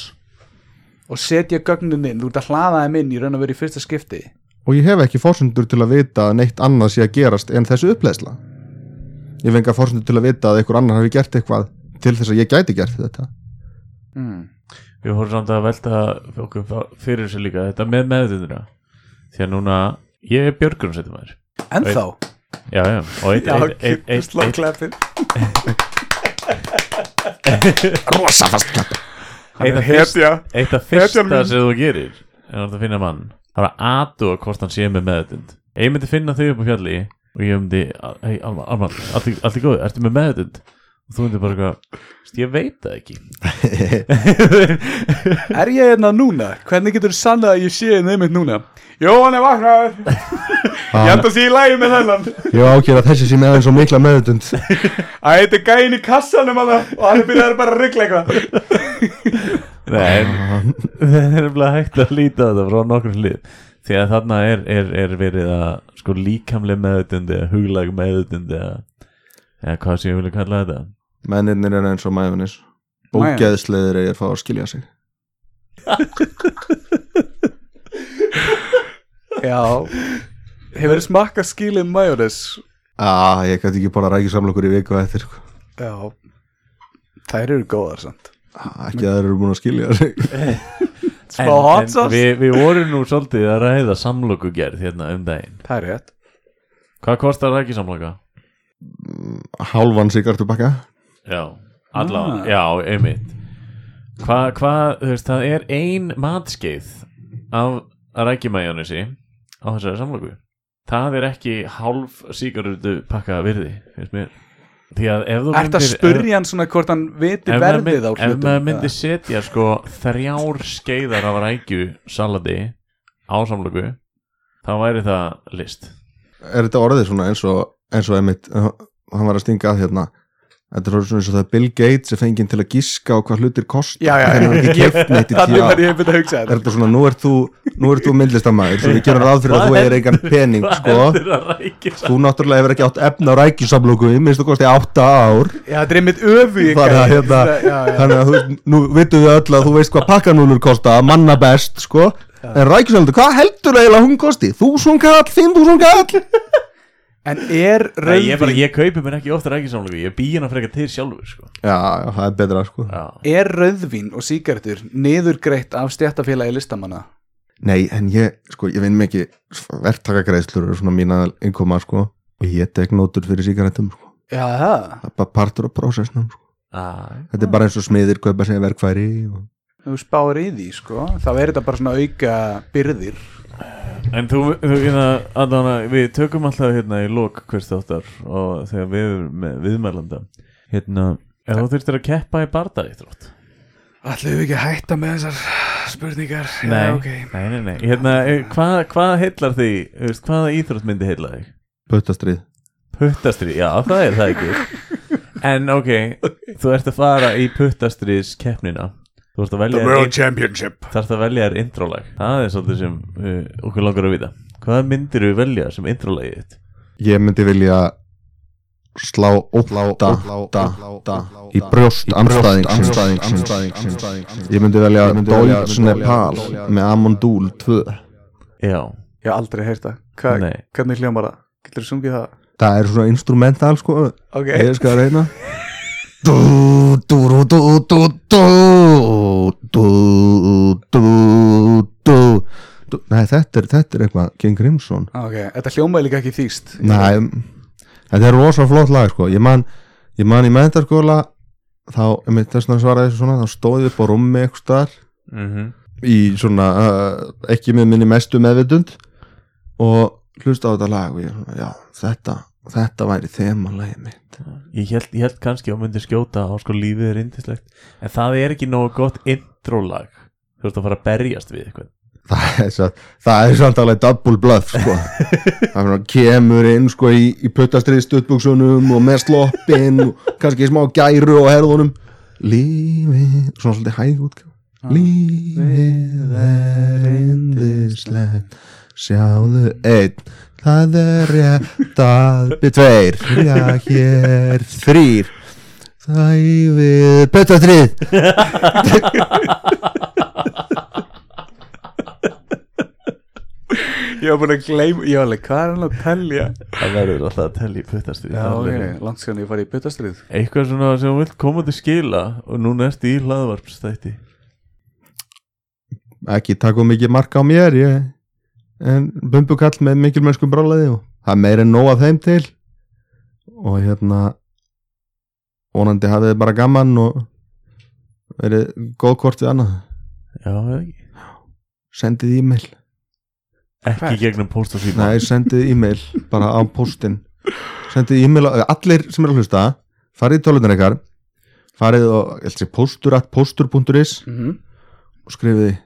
og setja gögnin inn, þú ert að hlaða þeim inn í raun og veru í fyrsta skipti. Og ég hef ekki fórsendur til að vita að neitt annað sé að gerast en þessu uppleðsla ég hef enga fórsendur til að vita að einhver annar hafi gert eitthvað til þess að ég gæti gert þetta. Mm. við vorum samt að velta okkur fyrir þessu líka þetta með meðvitundina því að núna, ég er björgurum maður. Ennþá? Já, já, og eitt, eitt, eitt, eitt, slá eitt, kleppin rosa fast eitt af fyrsta sem þú gerir er að finna mann. Það var aðtúa hvort hann sé með meðutund ég myndi finna þau upp á fjalli og ég myndi, hei Alman, Alman allt í góðu, ertu með meðutund og þú myndi bara eitthvað, "Veist, ég veit það ekki. <laughs> Er ég hérna núna? Hvernig getur þú sannað að ég sé hérna einmitt núna? Jó, hann er vaknaður. <laughs> Ég held að sé í lægi með þennan. Ég ákjör að þessi sé með eins og mikla meðutund Að <laughs> þetta er gæin í kassanum hana, og hann er byrjaður bara að ryggla eitthvað. Nei, en það er bara hægt að líta þetta frá nokkur hlið. Því að þarna er, er, er verið að sko líkamlega meðutundi eða huglag meðutundi eða, eða hvað sem ég vilja kalla þetta. Mennirnir er eins og mæðunis ógeðsleðir er að fá að skilja sig. <laughs> Já. Hefur þið smakkað skilið majónes? ah, ég gæti ekki bara rækja samlokur í viku eftir sko. Já. Þær eru góðar samt. Ah, ekki að þeir eru búin að skilja sig <laughs> Smá hot sauce? við, við vorum nú svolítið að ræða samlokugerð hérna um daginn. Það er rétt. Hvað kostar það ekki samloka? hálfan sigartu bakka Já, allavega, Ah. já, einmitt. Hvað, hva, þú veist, það er ein matskeið af rækjumæjónisi á þessari samloku. Það er ekki hálf sígarutu pakka virði, finnst mér Því að ef þú Ertu að spurja hann svona hvort hann viti ef á mynd, ef hlutum? maður myndi setja sko þrjár skeiðar af rækju salati á samloku þá væri það list er þetta orðið svona eins og eins og einmitt, uh, hann var að stinga að hérna þetta er svona eins og það er Bill Gates er fenginn til að giska á hvað hlutir kost Já, já, hann er ekki keft neitt í Þannig tíu að er þetta. Þetta svona, nú ert þú ert þú myndlistamæður, svo við gerum ráð fyrir að þú er eigan pening, sko. að þú náttúrulega hefur ekki átt efna á rækjusamlóku minnst þú kosti átta ár. Já, þetta er einmitt öfu þannig að, hérna, þannig að þú, nú vitum við öll að þú veist hvað pakkanúlur kosta manna best, sko. En rækjusamlóku, hvað heldur eiginlega hún kosti? Þúsund En er Nei, ég, bara, rauðvín ég kaupi mér ekki ofta rækjusamloku ég bý hérna frekar til sjálfur sko. já, já, það er betra, sko Já. Er rauðvín og síkartur niðurgreitt af stjættafélagi listamanna? Nei, en ég, sko, ég vinn mikið verktakagreiðslur og svona mína innkoma, sko, og ég tek nótur fyrir sígarettum, sko, Já, það það er bara partur af prósessnum, sko, Ah, þetta er bara eins og smiðir kaupa sig verkfæri og Þú spáir í því, sko Þá er þetta bara svona auka byrðir. En þú, þú hérna, Adana, við tökum alltaf hérna í lok hvers þáttar og þegar við erum með viðmælanda. Hérna, ef þú þurftir að keppa í bardaði þrótt. Ætlum við ekki að hætta með þessar spurningar? Nei, Já, ok. nei, nei, nei. Hérna, eh, hvað, hvað heillar veist, hvaða íþrótt myndi heilla þig? puttastrið. Puttastri, já það er það ekki. <laughs> En ok, þú ert að fara í puttastriðs keppnina Þú ert að velja þér ein- Championship. Þarft að velja þér introlag. Það er svolítið sem uh, okkur langar að vita. Hvaða myndir við velja sem introlagið þitt? Ég myndi vilja slá óta í brjóst anstæðingsins Ég myndi velja Dolce Nepal með Amondul 2 Já, Ég hef aldrei heyrt það. Hvernig hljómar það? Getur þú sungið það? Það er svona instrumental sko. Ok. Ég skal reyna <laughs> Nei, þetta er, þetta er eitthvað King Crimson. Ok, þetta hljómaði líka ekki þýst. Nei, þetta er rosa flott lag sko. ég man, ég man í menntarskóla þá, einmitt þess að svara þessu svona þá stóð ég upp á rúmi eitthvað staðar. Mm í svona, uh, ekki með minni mestu meðvitund. Og hlusta á þetta lag og ég, svona, já, þetta þetta væri þemalagi mitt. Ég held, ég held kannski að myndi skjóta á sko lífið er indislegt En það er ekki nógu gott introlag. Þú ert að fara að berjast við eitthvað. Það er, er samt alveg double bluff sko. <laughs> það er kemur inn sko, í, í puttastrið stuttbuksunum og með sloppin og kannski smá gæru á herðunum. Lífið svona svolítið hæg út lífið er indislegt sjáðu einn það er rétt að <laughs> við tveir. já hér. Þrýr það yfir puttastrið <laughs> Ég var búin að gleyma Ég var alveg, hvað er hann að telja? Það verður alltaf að tella í puttastrið. Já, ok, langt sér ég farið í byttastrið Eitthvað svona sem hún vill koma til skila Og núna ertu í hlaðvarpstætti ekki taka of mikið marka á mér ég, en bumbukall með mikilmennskum brálaði og það er meira en nóg af þeim til. Og hérna vonandi hafið þið bara gaman og verið góð hvort við annað. Já, sendið e-mail, Ekki Hvert? gegnum post og síma. Nei sendið e-mail bara á postin sendið e-mail, á- allir sem er að hlusta farið í tölunar ykkar farið og, ég held sér, postur at postur.is mm -hmm. og skrifið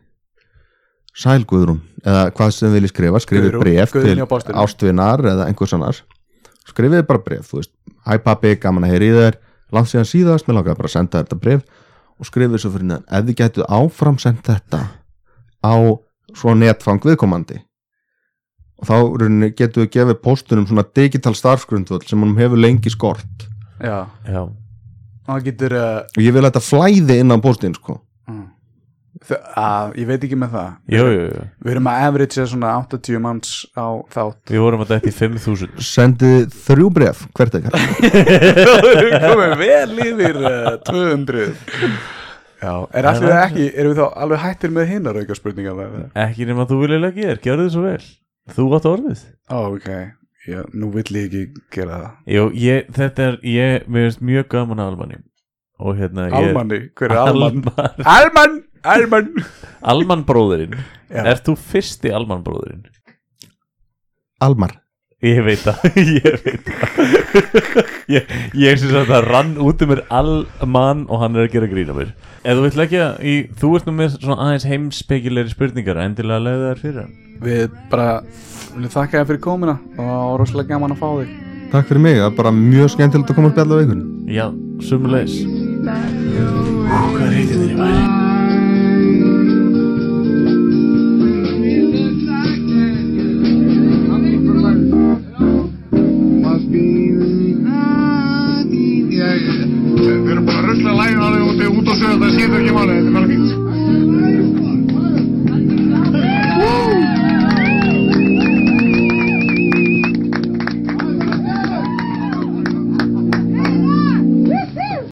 sæl Guðrún. Eða hvað sem þið viljið skrifa, skrifið bref til ástvinar eða einhvers annars. Skrifið bara bref, þú veist. Hæ pappi, gaman að heyri þér. Langt síðan síðast, mér langaði bara að senda þetta bref og skrifið svo fyrir neðan, ef þið gætuð áfram sendt þetta á svo netfang viðkomandi. Og þá getur við gefið póstunum svona digital starfsgrundvöld sem hann hefur lengi skort. Já, Já, uh, og ég vil að þetta flæði inn á póstin sko. Að, Ég veit ekki með það. Jú, jú, jú. Við erum að average svona 80 manns á þátt. Við vorum að dætt í 5000 sendið þrjú bref, hvert ekkert <laughs> komum vel yfir uh, 200 Já, er allir Það er- ekki Erum við þá alveg hættir með hinnar auka spurningar Ekki nema þú vilja leggja þér, gjörðu þið svo vel. Þú átt orðið. Ok. Já, nú vill ég ekki gera það. Jú, ég, þetta er, ég, mér finnst mjög gaman að Almanni. Og hérna ég, Almanni, hver er Alman? Alman Alman, Alman. Alman bróðurinn. Ert þú fyrsti Alman bróðurinn? Almar. Ég veit það, <laughs> ég veit það. Ég, ég syns að það rann út um mér Alman og hann er að gera grína mér. Ef þú vill leggja í, þú ert nú með svona aðeins heimspekilegri spurningar Endilega leiða þær fyrir hann. Við bara viljum þakka þér fyrir komuna og rosalega gaman að fá þig. Takk fyrir mig, það er bara mjög skemmtilegt að koma að spjalla á ykkur Já, sumulegis Hvað reytið þér í væri? de 7 limones para el pizza.